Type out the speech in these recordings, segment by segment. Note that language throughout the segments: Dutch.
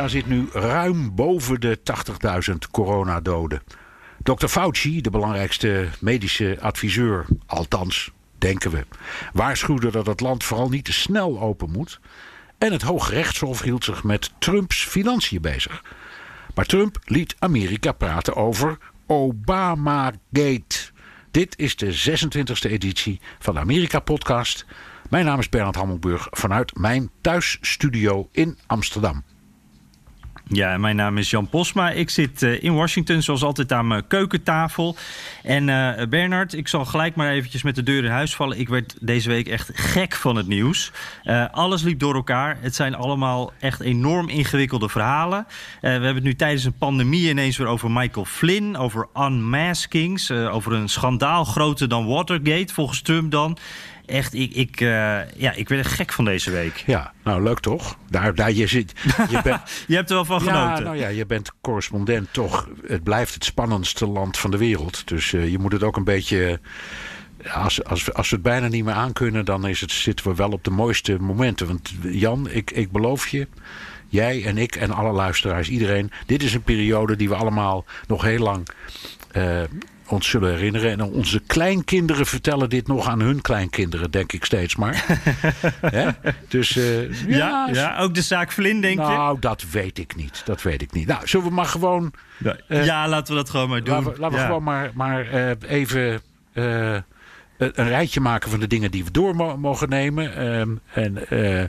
Amerika zit nu ruim boven de 80.000 coronadoden. Dr. Fauci, de belangrijkste medische adviseur, althans denken we, waarschuwde dat het land vooral niet te snel open moet. En het Hoge Rechtshof hield zich met Trumps financiën bezig. Maar Trump liet Amerika praten over Obamagate. Dit is de 26e editie van de Amerika-podcast. Mijn naam is Bernard Hammelburg vanuit mijn thuisstudio in Amsterdam. Ja, mijn naam is Jan Posma. Ik zit uh, in Washington, zoals altijd aan mijn keukentafel. En uh, Bernard, ik zal gelijk maar eventjes met de deur in huis vallen. Ik werd deze week echt gek van het nieuws. Uh, alles liep door elkaar. Het zijn allemaal echt enorm ingewikkelde verhalen. we hebben het nu tijdens een pandemie ineens weer over Michael Flynn, over unmaskings, over een schandaal groter dan Watergate, volgens Trump dan echt, ik, ik, uh, ja, ik werd gek van deze week. Ja, nou leuk toch? Daar, daar je zit. Je, bent, je hebt er wel van genoten. Ja, nou ja, je bent correspondent toch. Het blijft het spannendste land van de wereld. Dus uh, je moet het ook een beetje. Als, als, als we het bijna niet meer aankunnen, dan is het, zitten we wel op de mooiste momenten. Want Jan, ik, ik beloof je, jij en ik en alle luisteraars, iedereen. Dit is een periode die we allemaal nog heel lang uh, ons zullen herinneren. En onze kleinkinderen vertellen dit nog aan hun kleinkinderen, denk ik steeds maar. dus uh, ja, ja, ja, ook de zaak Flynn, denk nou, je? Nou, dat weet ik niet. Dat weet ik niet. Nou, zullen we maar gewoon. Uh, ja, laten we dat gewoon maar doen. Laten we, laten we gewoon maar, maar uh, even een rijtje maken van de dingen die we door mogen nemen. Um, en uh,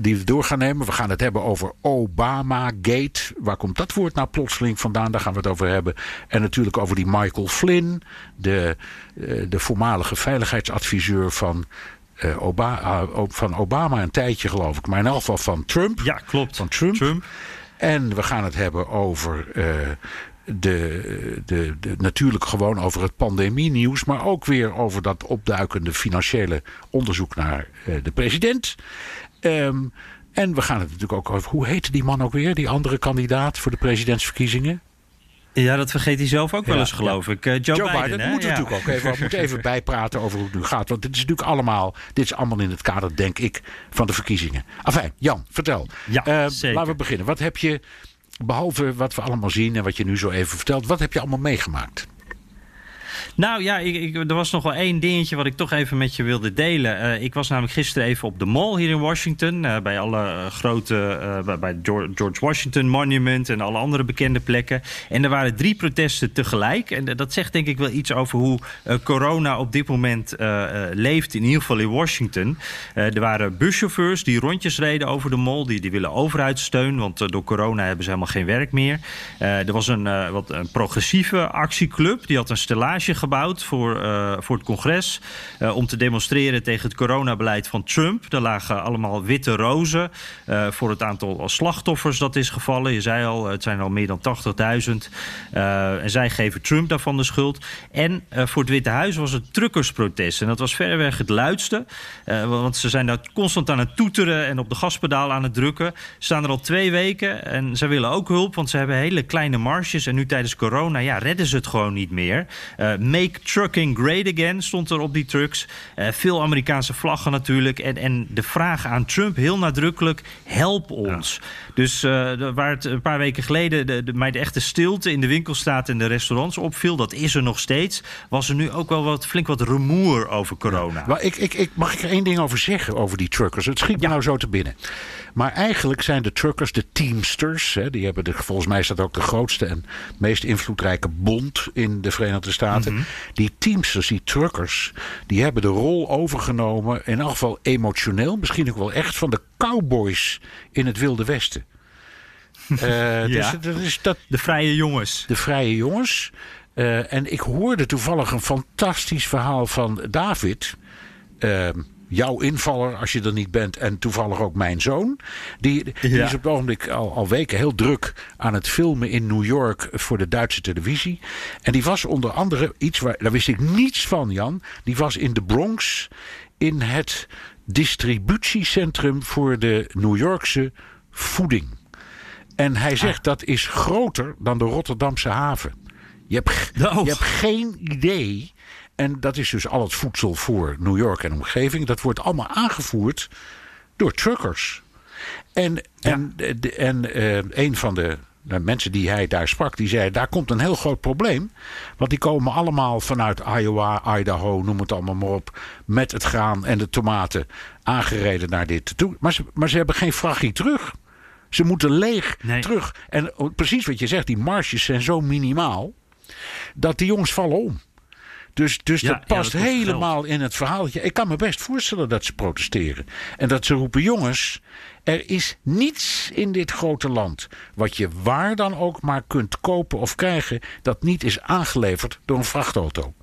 die we door gaan nemen. We gaan het hebben over Obamagate. Waar komt dat woord nou plotseling vandaan? Daar gaan we het over hebben. En natuurlijk over die Michael Flynn, de, uh, de voormalige veiligheidsadviseur van. Obama, van Obama een tijdje geloof ik, maar in elk geval van Trump. Ja, klopt. Van Trump. Trump. En we gaan het hebben over de, de, de, natuurlijk gewoon over het pandemienieuws, maar ook weer over dat opduikende financiële onderzoek naar uh, de president. Um, en we gaan het natuurlijk ook over, hoe heette die man ook weer, die andere kandidaat voor de presidentsverkiezingen? Ja, dat vergeet hij zelf ook wel eens, geloof ik. Uh, Joe, Joe, Biden, Biden hè? moet ja. natuurlijk ook even, moet even bijpraten over hoe het nu gaat. Want dit is natuurlijk allemaal, dit is allemaal in het kader, denk ik, van de verkiezingen. Afijn, Jan, vertel. Ja, uh, zeker. Laten we beginnen. Wat heb je behalve wat we allemaal zien en wat je nu zo even vertelt, wat heb je allemaal meegemaakt? Nou ja, ik, er was nog wel één dingetje wat ik toch even met je wilde delen. Uh, ik was namelijk gisteren even op de mall hier in Washington. Uh, bij alle uh, grote, bij, bij George Washington Monument en alle andere bekende plekken. En er waren drie protesten tegelijk. En dat zegt denk ik wel iets over hoe corona op dit moment leeft. In ieder geval in Washington. er waren buschauffeurs die rondjes reden over de mall. Die, die willen overheidssteun, want door corona hebben ze helemaal geen werk meer. er was een, wat, een progressieve actieclub. Die had een stellage gebouwd voor, uh, voor het congres. Uh, om te demonstreren tegen het coronabeleid van Trump. Er lagen allemaal witte rozen uh, voor het aantal slachtoffers dat is gevallen. Je zei al, het zijn al meer dan 80.000. en zij geven Trump daarvan de schuld. En voor het Witte Huis was het truckersprotest. En dat was verreweg het luidste. want ze zijn daar constant aan het toeteren en op de gaspedaal aan het drukken. Ze staan er al twee weken en ze willen ook hulp. Want ze hebben hele kleine marges. En nu tijdens corona ja, redden ze het gewoon niet meer. Make Trucking Great Again stond er op die trucks. Uh, veel Amerikaanse vlaggen natuurlijk. En, en de vraag aan Trump heel nadrukkelijk: help ons. Ja. Dus uh, waar het een paar weken geleden de, de, mij de echte stilte in de winkelstraat en de restaurants opviel, dat is er nog steeds. Was er nu ook wel wat, flink wat rumoer over corona. Ja. Maar ik, ik, ik, mag ik er één ding over zeggen over die truckers? Het schiet me nou zo te binnen. Maar eigenlijk zijn de truckers, de Teamsters, hè, die hebben de, volgens mij is dat ook de grootste en meest invloedrijke bond in de Verenigde Staten. Mm -hmm. Die Teamsters, die truckers, die hebben de rol overgenomen, in elk geval emotioneel, misschien ook wel echt, van de cowboys in het Wilde Westen. Uh, ja. dus, dat is dat, de vrije jongens. De vrije jongens. Eh, en ik hoorde toevallig een fantastisch verhaal van David. Uh, jouw invaller, als je er niet bent, en toevallig ook mijn zoon. Die, die is op het ogenblik al, al weken heel druk aan het filmen in New York voor de Duitse televisie. En die was onder andere iets waar, daar wist ik niets van, Jan. Die was in de Bronx in het distributiecentrum voor de New Yorkse voeding. En hij zegt dat is groter dan de Rotterdamse haven. Je hebt, Oh. je hebt geen idee. En dat is dus al het voedsel voor New York en omgeving. Dat wordt allemaal aangevoerd door truckers. En, en, de- en eh, een van de mensen die hij daar sprak, die zei: daar komt een heel groot probleem. Want die komen allemaal vanuit Iowa, Idaho, noem het allemaal maar op. Met het graan en de tomaten aangereden naar dit toe. Maar ze, maar ze hebben geen frachie terug. Ze moeten leeg Nee. terug. En oh, precies wat je zegt, die marges zijn zo minimaal. dat die jongens vallen om. Dus, dus Ja, dat ja, past dat helemaal in het verhaaltje. Ik kan me best voorstellen dat ze protesteren. En dat ze roepen: jongens, er is niets in dit grote land. wat je waar dan ook maar kunt kopen of krijgen. dat niet is aangeleverd door een vrachtauto.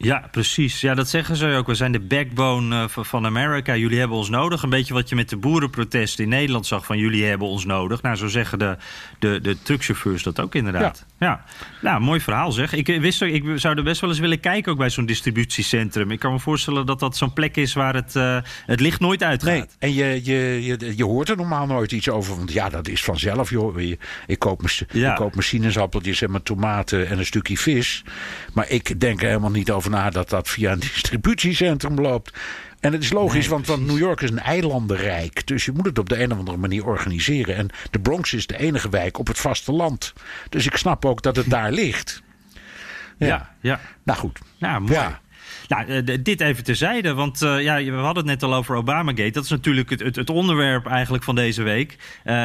Ja, precies. Ja, dat zeggen ze ook. We zijn de backbone eh, van- Amerika. Jullie hebben ons nodig. Een beetje wat je met de boerenprotesten in Nederland zag van jullie hebben ons nodig. Nou, zo zeggen de, de, de truckchauffeurs dat ook inderdaad. Ja. Nou, mooi verhaal zeg. Ik, eh, wist, ik zou er best wel eens willen kijken ook bij zo'n distributiecentrum. Ik kan me voorstellen dat dat zo'n plek is waar het, eh, het licht nooit uitgaat. Nee, en je, je, je, je hoort er normaal nooit iets over. Want ja, dat is vanzelf. Joh. Ik, koop mijn, Ja. ik koop mijn sinaasappeltjes en mijn tomaten en een stukje vis. Maar ik denk er helemaal niet over na dat dat via een distributiecentrum loopt. En het is logisch, Nee, want, want New York is een eilandenrijk. Dus je moet het op de een of andere manier organiseren. En de Bronx is de enige wijk op het vasteland. Dus ik snap ook dat het daar ligt. Ja, ja. Nou goed. Nou, mooi. Ja. Nou, eh, dit even terzijde, want eh, ja, we hadden het net al over Obamagate. Dat is natuurlijk het, het, het onderwerp eigenlijk van deze week. Eh,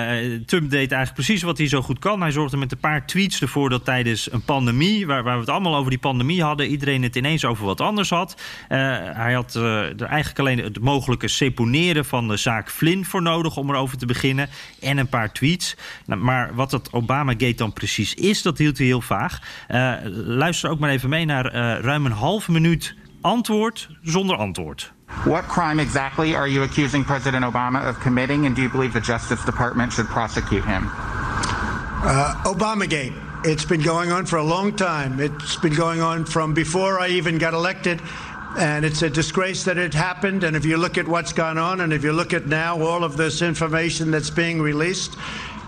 Trump deed eigenlijk precies wat hij zo goed kan. Hij zorgde met een paar tweets ervoor dat tijdens een pandemie... waar, waar we het allemaal over die pandemie hadden... iedereen het ineens over wat anders had. Hij had er eigenlijk alleen het mogelijke seponeren van de zaak Flynn voor nodig... om erover te beginnen, en een paar tweets. Nou, maar wat dat Obamagate dan precies is, dat hield hij heel vaag. Luister ook maar even mee naar ruim een halve minuut antwoord zonder antwoord. What crime exactly are you accusing President Obama of committing, and do you believe the Justice Department should prosecute him? Uh, Obamagate. It's been going on for a long time. It's been going on from before I even got elected. And it's a disgrace that it happened. And if you look at what's gone on, and if you look at now all of this information that's being released,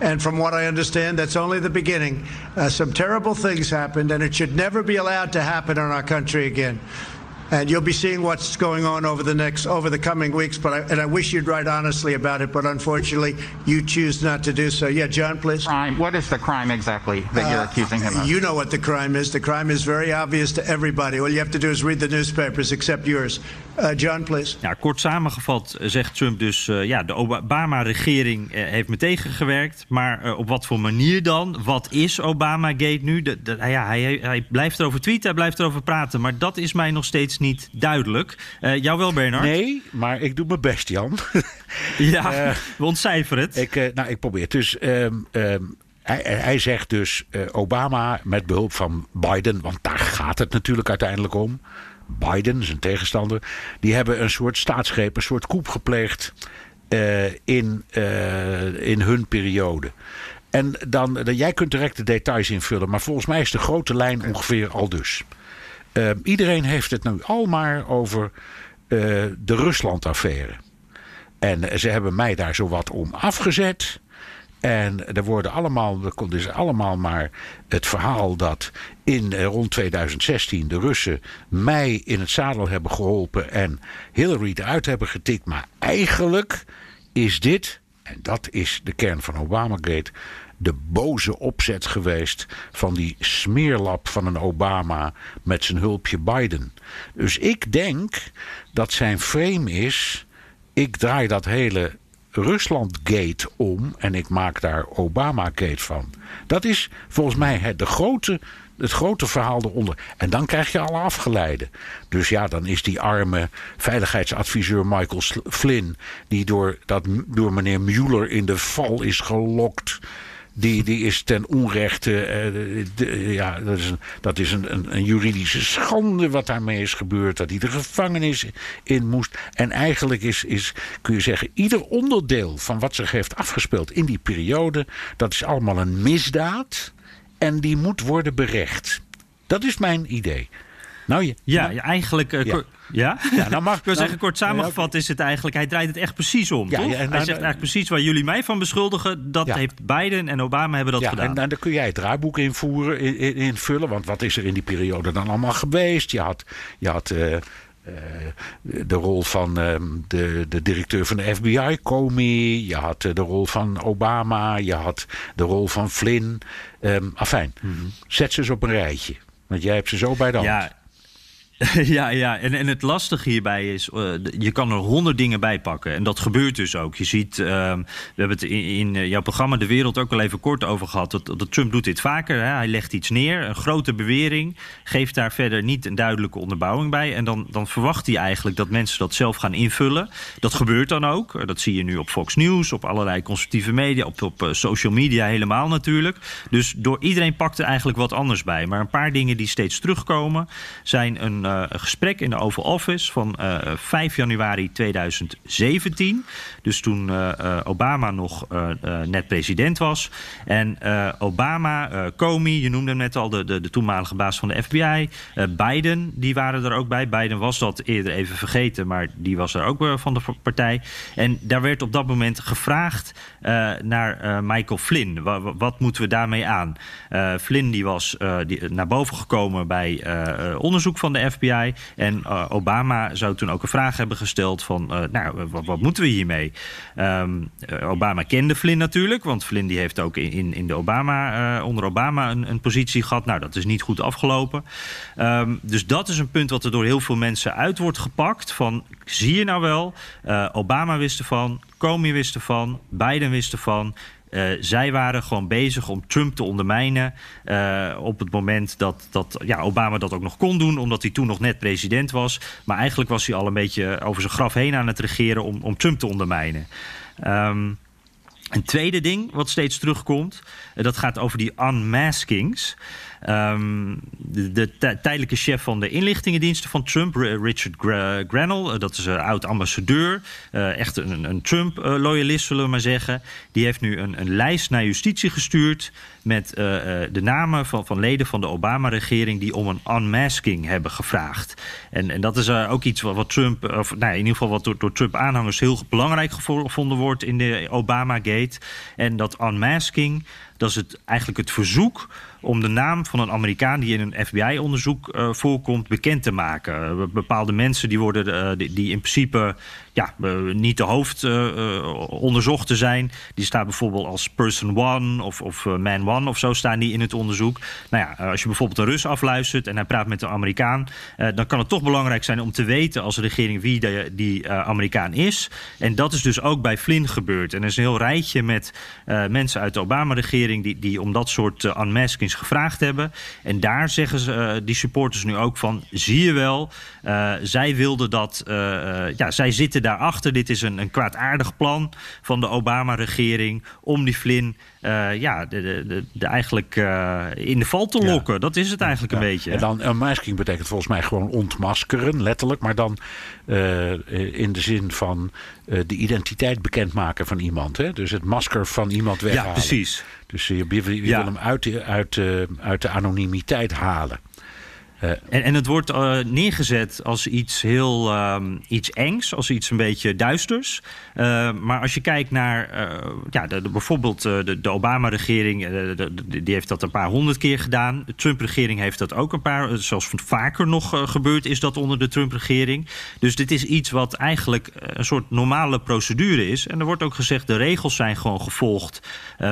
and from what I understand, that's only the beginning. Uh, some terrible things happened, and it should never be allowed to happen in our country again. And you'll be seeing what's going on over the next, over the coming weeks. But I, and I wish you'd write honestly about it. But unfortunately, you choose not to do so. Yeah, John, please. Crime. What is the crime exactly that you're accusing him of? You know what the crime is. The crime is very obvious to everybody. All you have to do is read the newspapers, except yours. Uh, John, please. Ja, kort samengevat zegt Trump dus... eh, ja, de Obama-regering eh, heeft me tegengewerkt. Maar eh, op wat voor manier dan? Wat is Obamagate nu? De, de- ja, hij, hij blijft erover tweeten, hij blijft erover praten. Maar dat is mij nog steeds niet duidelijk. Eh jou wel, Bernard? Nee, maar ik doe mijn best, Jan. Ja, Eh, we ontcijferen het. Ik, eh, nou, ik probeer. het. Dus ehm, ehm, hij, hij zegt dus Obama met behulp van Biden, want daar gaat het natuurlijk uiteindelijk om. Biden, zijn tegenstander, die hebben een soort staatsgreep, een soort coup gepleegd in, in hun periode. En dan, dan- jij kunt direct de details invullen, maar volgens mij is de grote lijn ongeveer al dus. Eh, iedereen heeft het nu al maar over eh, de Rusland-affaire. En ze hebben mij daar zo wat om afgezet. En er worden allemaal, er komt dus allemaal maar het verhaal dat in eh, rond 2016 de Russen mij in het zadel hebben geholpen en Hillary eruit hebben getikt. Maar eigenlijk is dit, en dat is de kern van Obamagate, de boze opzet geweest van die smeerlap van een Obama met zijn hulpje Biden. Dus ik denk dat zijn frame is. Ik draai dat hele Ruslandgate om en ik maak daar Obamagate van. Dat is volgens mij het, de grote, het grote verhaal eronder. En dan krijg je alle afgeleiden. Dus ja, dan is die arme veiligheidsadviseur Michael Flynn... die door, dat, door meneer Mueller in de val is gelokt... die, die is ten onrechte. Uh, ja, dat is, een, dat is een, een, een, juridische schande wat daarmee is gebeurd. Dat hij de gevangenis in moest. En eigenlijk is, is, kun je zeggen, ieder onderdeel van wat zich heeft afgespeeld in die periode. dat is allemaal een misdaad. En die moet worden berecht. Dat is mijn idee. Nou, ja, nou, eigenlijk. Uh, ja. ja? ja? nou mag, ik wil zeggen, kort samengevat is het eigenlijk. Hij draait het echt precies om. Ja, toch? hij zegt eigenlijk precies waar jullie mij van beschuldigen. Dat heeft Biden en Obama hebben dat gedaan. En, en dan kun jij het draaiboek invoeren, in, invullen. Want wat is er in die periode dan allemaal geweest? Je had. Je had uh, de rol van uh, de, de directeur van de FBI, Comey. Je had de rol van Obama. Je had de rol van Flynn. Um, afijn, mm -hmm. zet ze eens op een rijtje. Want jij hebt ze zo bij de hand. Ja, ja, ja. En, en het lastige hierbij is, uh, je kan er honderd dingen bij pakken. En dat gebeurt dus ook. Je ziet, uh, we hebben het in, in, eh, jouw programma De Wereld ook al even kort over gehad. Dat, dat Trump doet dit vaker. Hè? Hij legt iets neer, een grote bewering. Geeft daar verder niet een duidelijke onderbouwing bij. En dan, dan verwacht hij eigenlijk dat mensen dat zelf gaan invullen. Dat gebeurt dan ook. Dat zie je nu op Fox News, op allerlei conservatieve media, op, op social media helemaal natuurlijk. Dus door iedereen pakt er eigenlijk wat anders bij. Maar een paar dingen die steeds terugkomen zijn een een gesprek in de Oval Office van uh, eh, 5 januari 2017. Dus toen uh, Obama nog net president was. En Obama, Comey, je noemde hem net al, de, de, de toenmalige baas van de FBI. Biden, die waren er ook bij. Biden was dat eerder even vergeten, maar die was er ook van de partij. En daar werd op dat moment gevraagd naar Michael Flynn. Wat, moeten we daarmee aan? Flynn die was die, naar boven gekomen bij onderzoek van de FBI. En Obama zou toen ook een vraag hebben gesteld van... Nou, wat, moeten we hiermee? Um, Obama kende Flynn natuurlijk, want Flynn die heeft ook in, in de Obama, onder Obama een, een, positie gehad. Nou, dat is niet goed afgelopen. Um, dus dat is een punt wat er door heel veel mensen uit wordt gepakt. Van, zie je nou wel, Obama wist ervan, Comey wist ervan, Biden wist ervan... Uh, zij waren gewoon bezig om Trump te ondermijnen. Uh, op het moment dat, dat ja, Obama dat ook nog kon doen, omdat hij toen nog net president was. Maar eigenlijk was hij al een beetje over zijn graf heen aan het regeren om, om Trump te ondermijnen. Um, een tweede ding wat steeds terugkomt, uh, dat gaat over die unmaskings. Um, de, de tijdelijke chef van de inlichtingendiensten van Trump, Richard Grenell, uh, dat is een oud-ambassadeur, uh, echt een, een Trump-loyalist, zullen we maar zeggen. Die heeft nu een, een lijst naar justitie gestuurd met uh, de namen van, van leden van de Obama-regering die om een unmasking hebben gevraagd. En, en dat is ook iets wat, wat Trump, of nou, in ieder geval wat door, door Trump-aanhangers heel belangrijk gevonden wordt in de Obama-gate. En dat unmasking, dat is het, eigenlijk het verzoek om de naam van een Amerikaan die in een FBI-onderzoek uh, voorkomt bekend te maken. Uh, bepaalde mensen die worden die, die, in principe ja, niet de hoofd onderzocht te zijn. Die staan bijvoorbeeld als person one of, of man one of zo staan die in het onderzoek. Nou ja, als je bijvoorbeeld een Rus afluistert en hij praat met een Amerikaan, dan kan het toch belangrijk zijn om te weten als regering wie die Amerikaan is. En dat is dus ook bij Flynn gebeurd. En er is een heel rijtje met mensen uit de Obama-regering die, die om dat soort unmaskings gevraagd hebben. En daar zeggen ze, die supporters nu ook van... zie je wel, zij wilden dat... Ja, zij zitten daarachter. Dit is een, een kwaadaardig plan van de Obama-regering... om die Flynn ja, de, de, de, eigenlijk in de val te lokken. Ja. Dat is het eigenlijk ja. een beetje. En dan unmasking betekent volgens mij gewoon ontmaskeren, letterlijk. Maar dan in de zin van de identiteit bekendmaken van iemand. Hè? Dus het masker van iemand weghalen. Ja, precies. Dus je, je, je ja. wil hem uit de, uit, de, uit de anonimiteit halen. Uh, en, en, het wordt uh, neergezet als iets heel um, iets engs, als iets een beetje duisters. Uh, maar als je kijkt naar ja, de, de, bijvoorbeeld de, de Obama-regering, die heeft dat een paar honderd keer gedaan. De Trump-regering heeft dat ook een paar, zoals vaker nog gebeurd is dat onder de Trump-regering. Dus dit is iets wat eigenlijk een soort normale procedure is. En er wordt ook gezegd, de regels zijn gewoon gevolgd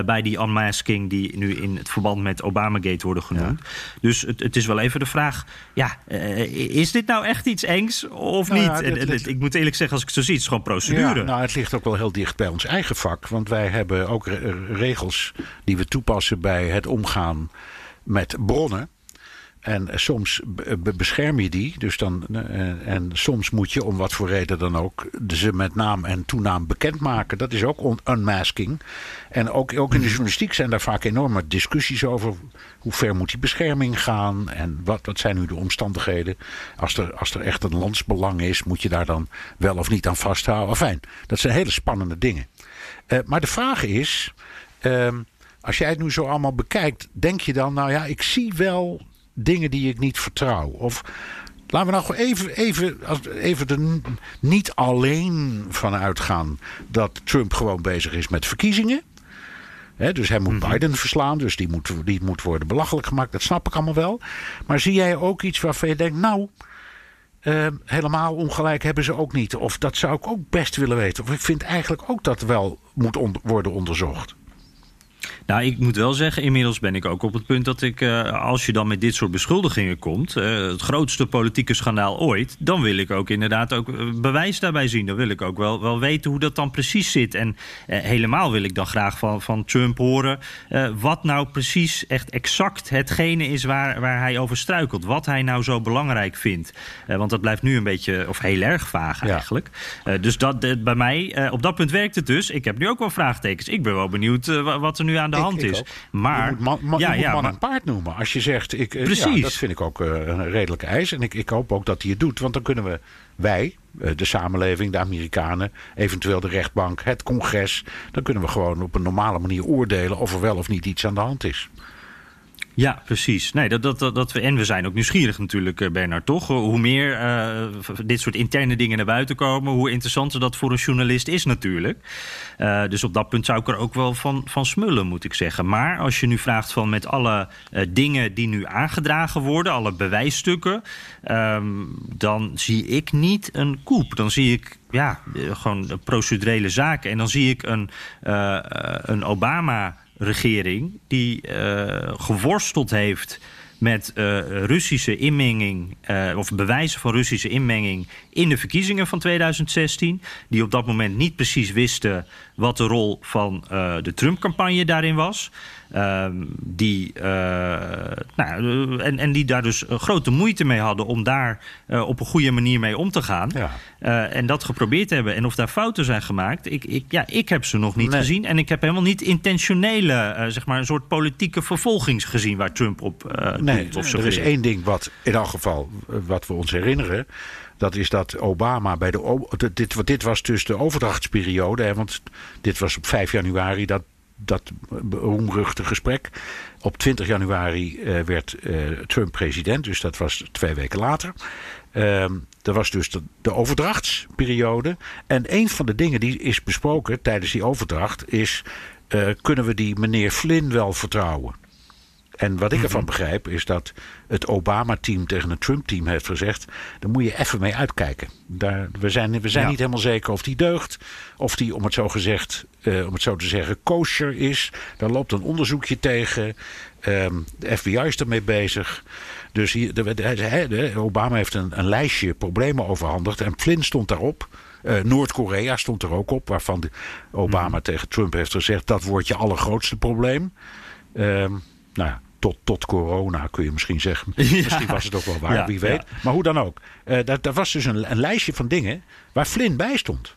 bij die unmasking die nu in het verband met Obamagate worden genoemd. Ja. Dus het, het is wel even de vraag ja, uh, is dit nou echt iets engs of nou, niet? Ja, en, en, ik moet eerlijk zeggen, als ik het zo zie, het is gewoon procedure. Ja, nou, het ligt ook wel heel dicht bij ons eigen vak. Want wij hebben ook regels die we toepassen bij het omgaan met bronnen. En soms bescherm je die. Dus dan, eh, en soms moet je om wat voor reden dan ook ze met naam en toenaam bekendmaken. Dat is ook unmasking. En ook, ook in de journalistiek zijn daar vaak enorme discussies over. Hoe ver moet die bescherming gaan? En wat, wat zijn nu de omstandigheden? Als er, als er echt een landsbelang is, moet je daar dan wel of niet aan vasthouden? Fijn, dat zijn hele spannende dingen. Uh, maar de vraag is. Uh, als jij het nu zo allemaal bekijkt, denk je dan, nou ja, ik zie wel dingen die ik niet vertrouw? Of laten we nou even, even, even er niet alleen van uitgaan dat Trump gewoon bezig is met verkiezingen. dus hij moet mhm. Biden verslaan, dus die moet, die moet worden belachelijk gemaakt. Dat snap ik allemaal wel. Maar zie jij ook iets waarvan je denkt, nou, uh, helemaal ongelijk hebben ze ook niet. Of dat zou ik ook best willen weten. Of ik vind eigenlijk ook dat wel moet worden onderzocht. Nou, ik moet wel zeggen, inmiddels ben ik ook op het punt dat ik, uh, als je dan met dit soort beschuldigingen komt, uh, het grootste politieke schandaal ooit, dan wil ik ook inderdaad ook eh, bewijs daarbij zien. Dan wil ik ook wel, wel weten hoe dat dan precies zit. En helemaal wil ik dan graag van, van Trump horen wat nou precies echt exact hetgene is waar, waar hij over struikelt. Wat hij nou zo belangrijk vindt. want dat blijft nu een beetje, of heel erg vaag eigenlijk. dus dat, bij mij, op dat punt werkt het dus. Ik heb nu ook wel vraagtekens. Ik ben wel benieuwd wat er nu aan de hand is. Maar je moet man, ja, man en paard noemen. Als je zegt, ik, eh, Precies. Ja, dat vind ik ook uh, een redelijke eis. En ik, ik hoop ook dat hij het doet. Want dan kunnen we, wij, eh, de samenleving, de Amerikanen, eventueel de rechtbank, het congres. Dan kunnen we gewoon op een normale manier oordelen of er wel of niet iets aan de hand is. Ja, precies. Nee, dat, dat, dat, we, en we zijn ook nieuwsgierig natuurlijk, eh, Bernard, toch? Hoe meer uh, dit soort interne dingen naar buiten komen, hoe interessanter dat voor een journalist is natuurlijk. Dus op dat punt zou ik er ook wel van, van smullen, moet ik zeggen. Maar als je nu vraagt van met alle dingen die nu aangedragen worden, alle bewijsstukken, um, dan zie ik niet een koep. Dan zie ik ja, gewoon procedurele zaken. En dan zie ik een, een Obama regering die uh, geworsteld heeft met uh, Russische inmenging, uh, of bewijzen van Russische inmenging in de verkiezingen van 2016. Die op dat moment niet precies wisten wat de rol van de Trump-campagne daarin was. Ehm, die, uh, nou, en, en die daar dus grote moeite mee hadden om daar op een goede manier mee om te gaan. Ja. En dat geprobeerd hebben. En of daar fouten zijn gemaakt, ik, ik, ja, ik heb ze nog niet nee. gezien. En ik heb helemaal niet intentionele, zeg maar, een soort politieke vervolgings gezien waar Trump op nee, doet. Of er is één ding wat in elk geval, wat we ons herinneren. Dat is dat Obama bij de. Dit, dit was dus de overdrachtsperiode. Hè, want dit was op 5 januari dat dat beroemruchte gesprek. Op 20 januari uh, werd uh, Trump president, dus dat was twee weken later. Uh, er was dus de, de, overdrachtsperiode. En een van de dingen die is besproken tijdens die overdracht is: uh, kunnen we die meneer Flynn wel vertrouwen? En wat ik mhm. ervan begrijp is dat het Obama-team tegen het Trump-team heeft gezegd: daar moet je even mee uitkijken. Daar, we zijn, we zijn niet helemaal zeker of die deugt, of die, om het zo, gezegd, uh, om het zo te zeggen, kosher is. Daar loopt een onderzoekje tegen. Um, de FBI is ermee bezig. Dus hier, de, de, de, Obama heeft een, een, lijstje problemen overhandigd. En Flynn stond daarop. Uh, Noord-Korea stond er ook op, waarvan Obama mm. tegen Trump heeft gezegd: dat wordt je allergrootste probleem. Um, nou ja, tot, tot corona kun je misschien zeggen. Misschien was het ook wel waar, wie weet. Maar hoe dan ook. Uh, daar, daar was dus een, een lijstje van dingen waar Flynn bij stond.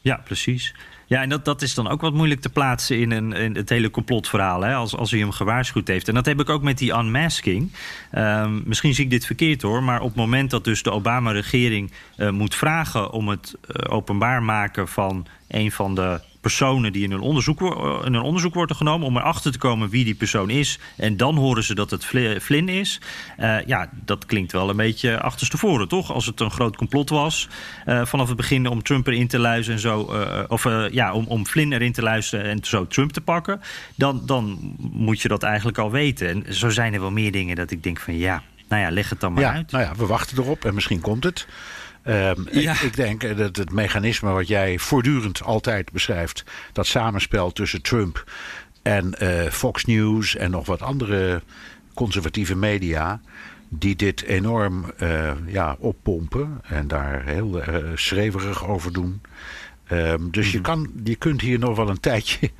Ja, precies. Ja, en dat, dat is dan ook wat moeilijk te plaatsen in, een, in het hele complotverhaal. Hè, als, als hij hem gewaarschuwd heeft. En dat heb ik ook met die unmasking. Um, misschien zie ik dit verkeerd hoor. Maar op het moment dat dus de Obama-regering uh, moet vragen om het uh, openbaar maken van een van de personen die in een, onderzoek, eh, in onderzoek worden genomen... om erachter te komen wie die persoon is. En dan horen ze dat het Flynn is. Uh, ja, dat klinkt wel een beetje achterstevoren, toch? Als het een groot complot was uh, vanaf het begin om Trump erin te luisteren en zo... Uh, of ja, om, om Flynn erin te luisteren en zo Trump te pakken... Dan, dan moet je dat eigenlijk al weten. En zo zijn er wel meer dingen dat ik denk van ja... Nou ja, leg het dan maar ja, uit. Nou ja, we wachten erop en misschien komt het. Um, ja. ik, ik, denk dat het mechanisme wat jij voortdurend altijd beschrijft, dat samenspel tussen Trump en uh, Fox News en nog wat andere conservatieve media, die dit enorm uh, ja, oppompen en daar heel uh, schreverig over doen. Um, dus je, mhm. kan, je kunt hier nog wel een tijdje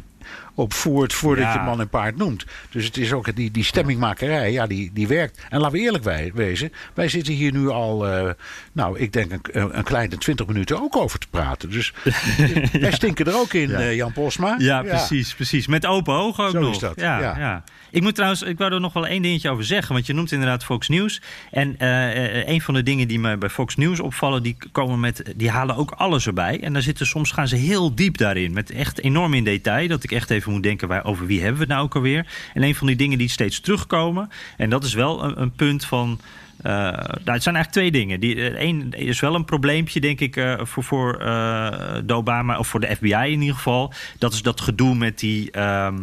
op voert voordat Ja. je man en paard noemt. Dus het is ook die, die stemmingmakerij, ja, die, die werkt. En laten we eerlijk wij, wezen, wij zitten hier nu al, eh, nou, ik denk een, een kleine twintig minuten ook over te praten. Dus wij stinken er ook in, Ja. eh, Jan Posma. Ja, precies, precies. Met open ogen ook Zo nog. is dat, Ja, ja. ja. Ik moet trouwens, ik wou er nog wel één dingetje over zeggen. Want je noemt inderdaad Fox News. En eh, een van de dingen die me bij Fox News opvallen, die komen met, die halen ook alles erbij. En daar zitten soms gaan ze heel diep daarin. Met echt enorm in detail. Dat ik echt even moet denken, waar, over wie hebben we het nou ook alweer? En een van die dingen die steeds terugkomen. En dat is wel een, een punt van. eh, nou, het zijn eigenlijk twee dingen. Eén is wel een probleempje, denk ik, eh, voor, voor eh, de Obama, of voor de FBI in ieder geval. Dat is dat gedoe met die. ehm,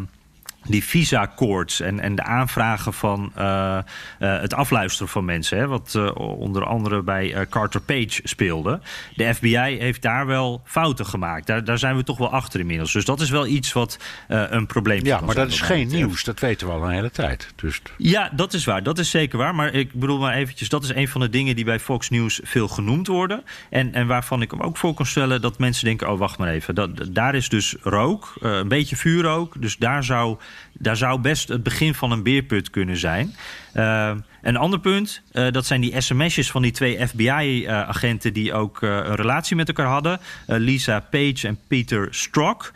die visa-koorts en, en de aanvragen van eh, eh, het afluisteren van mensen. Hè, wat eh, onder andere bij Carter Page speelde. De FBI heeft daar wel fouten gemaakt. Daar, daar zijn we toch wel achter inmiddels. Dus dat is wel iets wat een probleem Ja, maar dat is geen nieuws. Dat weten we al een hele tijd. Dus ja, dat is waar. Dat is zeker waar. Maar ik bedoel maar eventjes, dat is een van de dingen die bij Fox News veel genoemd worden. En, en waarvan ik hem ook voor kan stellen dat mensen denken: oh, wacht maar even. Dat, daar is dus rook, een beetje vuurrook. Dus daar zou, daar zou best het begin van een beerput kunnen zijn. Eh, een ander punt, eh, dat zijn die sms'jes van die twee FBI-agenten die ook eh, een relatie met elkaar hadden. Lisa Page en Peter Strzok.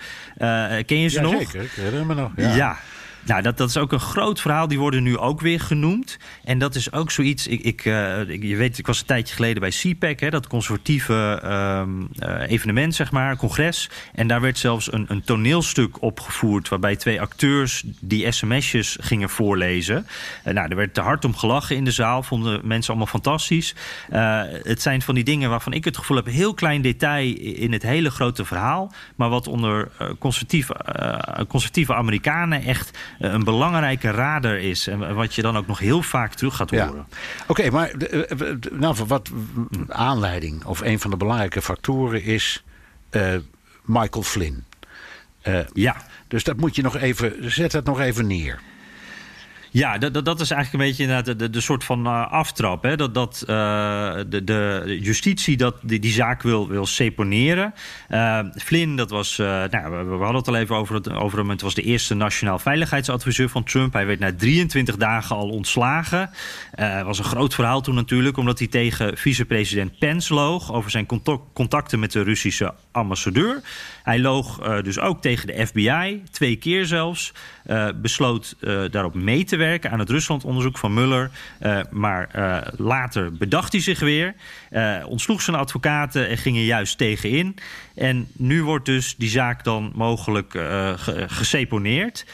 Ken je ze ja, nog? zeker. Ik herinner me nog. Ja. Nou, dat, dat is ook een groot verhaal. Die worden nu ook weer genoemd. En dat is ook zoiets. Ik, ik, eh, je weet, ik was een tijdje geleden bij CPAC, hè, dat conservatieve ehm, eh, evenement, zeg maar, congres. En daar werd zelfs een, een toneelstuk opgevoerd. waarbij twee acteurs die sms'jes gingen voorlezen. Eh, nou, er werd te hard om gelachen in de zaal. Vonden mensen allemaal fantastisch. Het zijn van die dingen waarvan ik het gevoel heb. heel klein detail in het hele grote verhaal. Maar wat onder conservatieve, conservatieve Amerikanen echt een belangrijke radar is. En wat je dan ook nog heel vaak terug gaat Ja. horen. Oké, maar eh, nou, wat aanleiding of een van de belangrijke factoren is eh, Michael Flynn. Eh, Ja. dus dat moet je nog even, zet dat nog even neer. Ja, dat, dat, dat is eigenlijk een beetje de, de, soort van eh, aftrap. Hè? Dat, dat eh, de, de justitie dat, die, zaak wil, wil seponeren. Eh, Flynn, dat was, nou, we, hadden het al even over, het, over hem. Het was de eerste nationaal veiligheidsadviseur van Trump. Hij werd na 23 dagen al ontslagen. Was een groot verhaal toen natuurlijk, omdat hij tegen vicepresident Pence loog over zijn contact- contacten met de Russische ambassadeur. Hij loog eh, dus ook tegen de FBI, twee keer zelfs. Eh, besloot eh, daarop mee te werken aan het Ruslandonderzoek van Mueller. Eh, maar later bedacht hij zich weer, ontsloeg zijn advocaten en ging er juist tegenin. En nu wordt dus die zaak dan mogelijk ge- geseponeerd.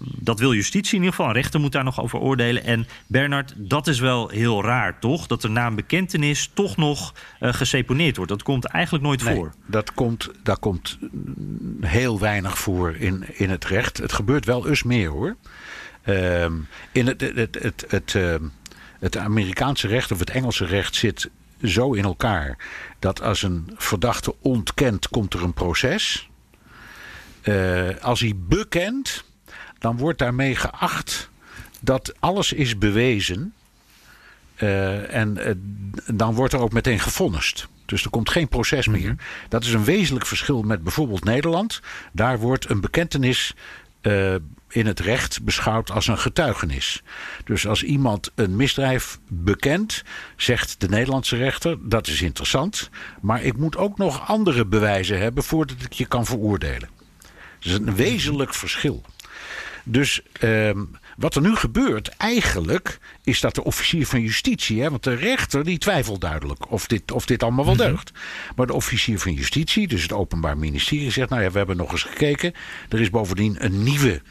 Dat wil justitie in ieder geval. Een rechter moet daar nog over oordelen. En Bernard, dat is wel heel raar, toch? Dat er na een bekentenis toch nog geseponeerd wordt. Dat komt eigenlijk nooit Nee, voor. dat komt, dat komt mm, heel weinig voor in, in het recht. Het gebeurt wel eens meer hoor. Ehm, in het, het, het, het, het, ehm, het Amerikaanse recht of het Engelse recht zit zo in elkaar dat als een verdachte ontkent, komt er een proces. Eh, als hij bekent, dan wordt daarmee geacht dat alles is bewezen. Eh, en eh, dan wordt er ook meteen gevonnist. Dus er komt geen proces meer. Dat is een wezenlijk verschil met bijvoorbeeld Nederland. Daar wordt een bekentenis eh, in het recht beschouwd als een getuigenis. Dus als iemand een misdrijf bekent, zegt de Nederlandse rechter: dat is interessant. Maar ik moet ook nog andere bewijzen hebben voordat ik je kan veroordelen. Dat is een wezenlijk verschil. Dus ehm, wat er nu gebeurt, eigenlijk, is dat de officier van justitie, hè, want de rechter die twijfelt duidelijk of dit, of dit allemaal wel deugt. Maar de officier van justitie, dus het Openbaar Ministerie, zegt: Nou ja, we hebben nog eens gekeken. Er is bovendien een nieuwe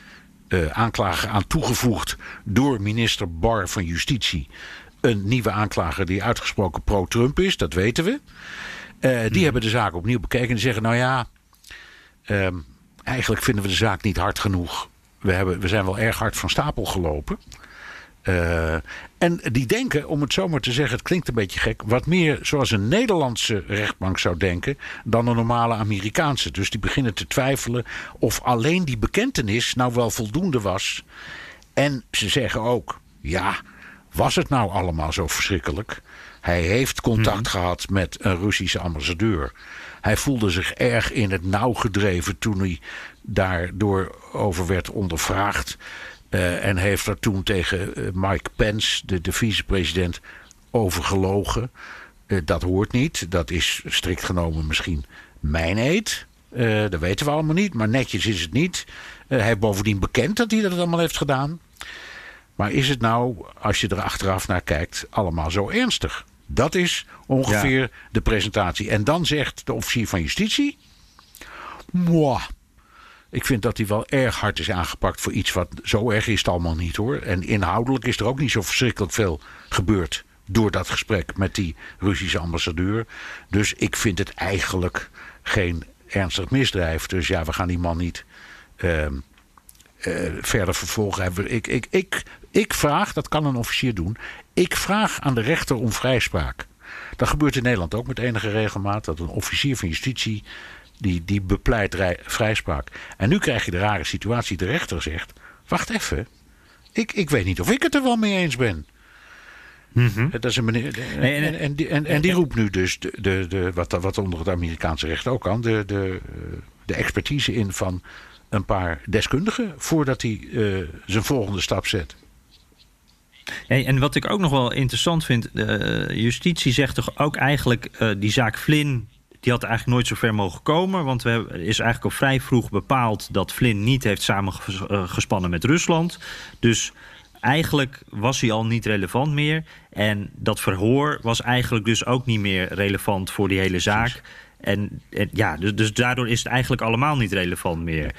eh aanklager aan toegevoegd door minister Barr van Justitie. Een nieuwe aanklager die uitgesproken pro-Trump is, dat weten we. Eh, die hebben de zaak opnieuw bekeken en zeggen: Nou ja, Ehm, eigenlijk vinden we de zaak niet hard genoeg. We, hebben, we zijn wel erg hard van stapel gelopen. Eh, en die denken, om het zomaar te zeggen, het klinkt een beetje gek, wat meer zoals een Nederlandse rechtbank zou denken dan een normale Amerikaanse. Dus die beginnen te twijfelen of alleen die bekentenis nou wel voldoende was. En ze zeggen ook, ja, Was het nou allemaal zo verschrikkelijk? Hij heeft contact gehad met een Russische ambassadeur. Hij voelde zich erg in het nauw gedreven toen hij daardoor over werd ondervraagd. Uh, en heeft er toen tegen uh, Mike Pence, de, de vicepresident, over gelogen. Uh, dat hoort niet. Dat is strikt genomen misschien mijn eed. dat weten we allemaal niet. Maar netjes is het niet. hij heeft bovendien bekend dat hij dat allemaal heeft gedaan. Maar is het nou, als je er achteraf naar kijkt, allemaal zo ernstig? Dat is ongeveer ja. de presentatie. En dan zegt de officier van justitie. Mwah. Ik vind dat hij wel erg hard is aangepakt voor iets wat zo erg is het allemaal niet hoor. En inhoudelijk is er ook niet zo verschrikkelijk veel gebeurd door dat gesprek met die Russische ambassadeur. Dus ik vind het eigenlijk geen ernstig misdrijf. Dus ja, we gaan die man niet uh, uh, verder vervolgen. Ik, ik, ik, ik vraag, dat kan een officier doen. Ik vraag aan de rechter om vrijspraak. Dat gebeurt in Nederland ook met enige regelmaat. Dat een officier van justitie die, die bepleit vrijspraak. En nu krijg je de rare situatie. De rechter zegt: Wacht even. Ik, ik weet niet of ik het er wel mee eens ben. Mm Dat is een meneer, en, en, die, en, en die roept nu dus de, de, de, wat, wat onder het Amerikaanse recht ook kan, de, de, de expertise in van een paar deskundigen voordat hij uh, zijn volgende stap zet. Hey, en wat ik ook nog wel interessant vind, de justitie zegt toch ook eigenlijk uh, die zaak Flynn. Die had eigenlijk nooit zo ver mogen komen. Want er is eigenlijk al vrij vroeg bepaald dat Flynn niet heeft samengespannen met Rusland. Dus eigenlijk was hij al niet relevant meer. En dat verhoor was eigenlijk dus ook niet meer relevant voor die hele zaak. En, en, ja, dus, dus daardoor is het eigenlijk allemaal niet relevant meer.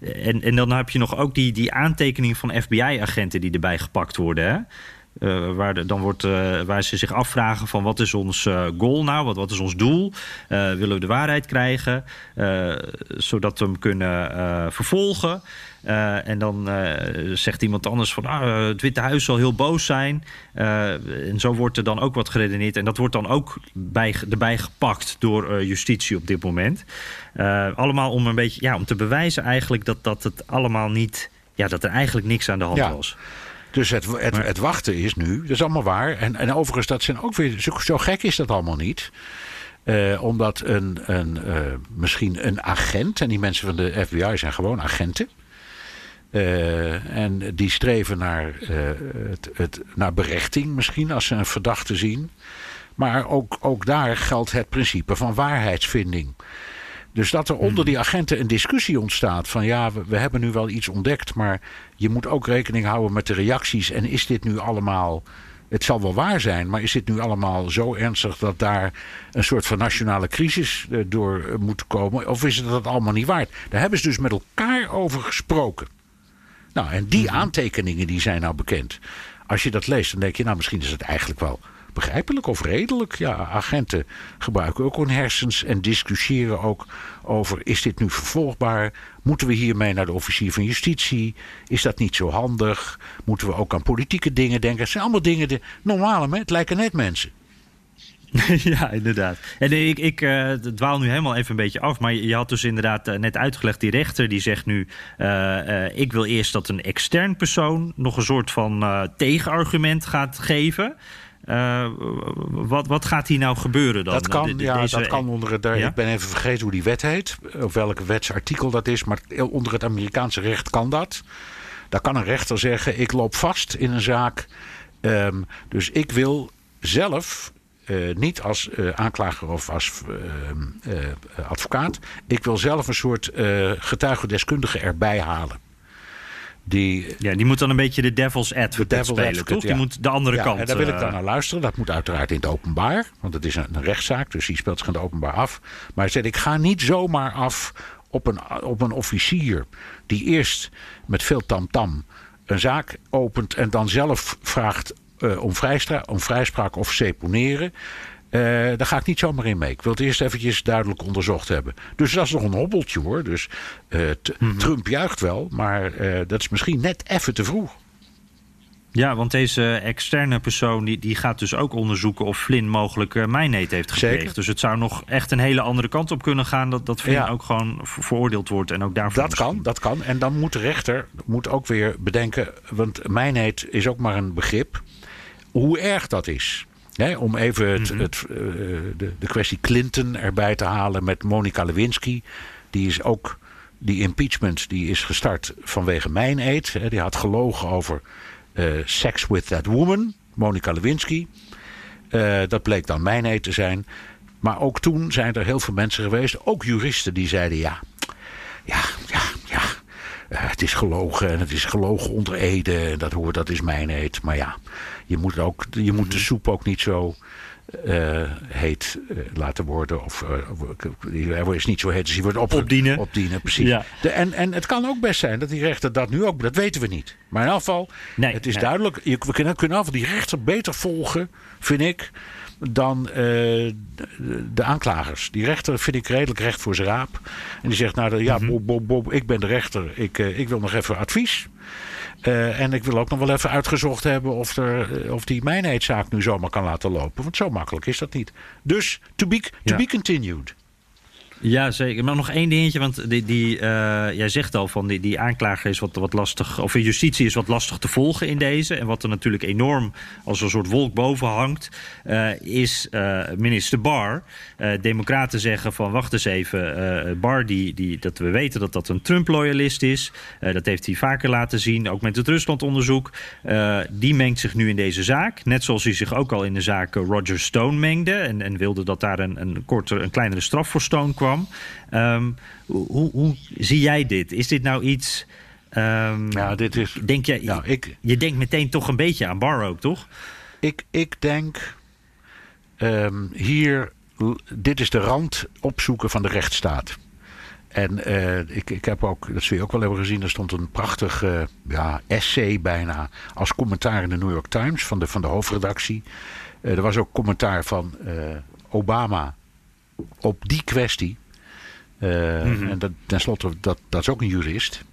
En, en dan heb je nog ook die, die aantekeningen van FBI-agenten die erbij gepakt worden. Hè? Uh, waar, de, dan wordt, uh, waar ze zich afvragen van wat is ons uh, goal nou, wat, wat is ons doel? willen we de waarheid krijgen, zodat we hem kunnen vervolgen? en dan zegt iemand anders van ah, het Witte Huis zal heel boos zijn. en zo wordt er dan ook wat geredeneerd. En dat wordt dan ook bij, erbij gepakt door justitie op dit moment. allemaal om een beetje ja, om te bewijzen eigenlijk dat, dat het allemaal niet. Ja, dat er eigenlijk niks aan de hand ja. was. Dus het, het, het, wachten is nu, dat is allemaal waar. En, en overigens, dat zijn ook weer, zo, zo gek is dat allemaal niet. Uh, omdat een, een, uh, misschien een agent, en die mensen van de FBI zijn gewoon agenten. Uh, en die streven naar, het, het, naar berechting misschien als ze een verdachte zien. Maar ook, ook daar geldt het principe van waarheidsvinding. Dus dat er onder die agenten een discussie ontstaat van ja, we, we, hebben nu wel iets ontdekt, maar je moet ook rekening houden met de reacties. En is dit nu allemaal, het zal wel waar zijn, maar is dit nu allemaal zo ernstig dat daar een soort van nationale crisis door moet komen? Of is het dat allemaal niet waard? Daar hebben ze dus met elkaar over gesproken. Nou, en die aantekeningen die zijn nou bekend. Als je dat leest, dan denk je, nou misschien is het eigenlijk wel begrijpelijk of redelijk. Ja, agenten gebruiken ook hun hersens en discussiëren ook over: is dit nu vervolgbaar? Moeten we hiermee naar de officier van justitie? Is dat niet zo handig? Moeten we ook aan politieke dingen denken? Het zijn allemaal dingen, de normale, het lijken net mensen. ja, inderdaad. En ik, ik uh, dwaal nu helemaal even een beetje af. Maar je had dus inderdaad uh, net uitgelegd, die rechter die zegt nu... Uh, ik wil eerst dat een extern persoon nog een soort van tegenargument gaat geven... Uh, wat, wat gaat hier nou gebeuren dan? Dat kan, de, ja, deze... dat kan onder het. Ja? Ik ben even vergeten hoe die wet heet. Of welke wetsartikel dat is. Maar onder het Amerikaanse recht kan dat. Daar kan een rechter zeggen: ik loop vast in een zaak. Um, dus ik wil zelf. Uh, niet als uh, aanklager of als advocaat. Ik wil zelf een soort getuigendeskundige erbij halen. Die, ja, die moet dan een beetje de devil's advocate devil spelen, advocate, toch? Ja. Die moet de andere ja, kant... En daar wil ik dan naar luisteren. Dat moet uiteraard in het openbaar. Want het is een, rechtszaak, dus die speelt zich in het openbaar af. Maar hij zegt, ik ga niet zomaar af op een, op een officier... die eerst met veel tamtam -tam een zaak opent... en dan zelf vraagt uh, om, om vrijspraak of seponeren... Uh, daar ga ik niet zomaar in mee. Ik wil het eerst eventjes duidelijk onderzocht hebben. Dus dat is nog een hobbeltje hoor. Dus uh, mm -hmm. Trump juicht wel, maar uh, dat is misschien net even te vroeg. Ja, want deze externe persoon die, die gaat dus ook onderzoeken of Flynn mogelijk uh, mijnheid heeft gekregen. Zeker. Dus het zou nog echt een hele andere kant op kunnen gaan dat, dat Flynn ja. ook gewoon veroordeeld wordt en ook daarvoor. Dat misschien. kan, dat kan. En dan moet de rechter moet ook weer bedenken, want mijnheid is ook maar een begrip. hoe erg dat is. Om even het, Mhm. het, eh, de, de kwestie Clinton erbij te halen met Monica Lewinsky. Die is ook, die impeachment die is gestart vanwege mijn eet. Hè. Die had gelogen over eh, sex with that woman, Monica Lewinsky. Eh, dat bleek dan mijn eet te zijn. Maar ook toen zijn er heel veel mensen geweest, ook juristen, die zeiden ja, ja, ja, het is gelogen en het is gelogen onder Ede. Dat hoort, dat is mijn eet. Maar ja, je moet, ook, je moet de soep ook niet zo eh, heet eh, laten worden. Of eh, hij is niet zo heet, dus hij wordt op, Opdienen. Opdienen, precies. Ja. De, en, en het kan ook best zijn dat die rechter dat nu ook... Dat weten we niet. Maar in geval, Nee, het is nee. duidelijk... Je, we kunnen, kunnen geval die rechter beter volgen, vind ik... dan eh, de, aanklagers. Die rechter vind ik redelijk recht voor zijn raap. En die zegt, nou ja, Mhm. Bob, Bob, Bob, ik ben de rechter. Ik, eh, ik wil nog even advies. Eh, en ik wil ook nog wel even uitgezocht hebben of, er, of die mijnheidszaak nu zomaar kan laten lopen. Want zo makkelijk is dat niet. Dus to be, to Ja. be continued. Ja, zeker. Maar nog één dingetje, want die, die, eh, jij zegt al van die, die aanklager is wat, wat lastig, of justitie is wat lastig te volgen in deze. En wat er natuurlijk enorm als een soort wolk boven hangt, eh, is eh, minister Barr. Democraten zeggen van wacht eens even, Barr, die, die, dat we weten dat dat een Trump-loyalist is. Dat heeft hij vaker laten zien, ook met het Rusland-onderzoek. Die mengt zich nu in deze zaak. Net zoals hij zich ook al in de zaak Roger Stone mengde. En, en wilde dat daar een, een, korter, een kleinere straf voor Stone kwam. Ehm, hoe, hoe, hoe zie jij dit? Is dit nou iets... ehm, Ja, dit is. denk jij, Nou, ik, je denkt meteen toch een beetje aan Barr ook, toch? ik, ik denk. ehm, hier. Dit is de rand opzoeken van de rechtsstaat. En eh, ik, ik heb ook, dat zul je ook wel hebben gezien, er stond een prachtig eh, ja, essay bijna als commentaar in de New York Times van de, van de hoofdredactie. Eh, er was ook commentaar van Obama op die kwestie. Eh, En dat, tenslotte, dat, dat is ook een jurist.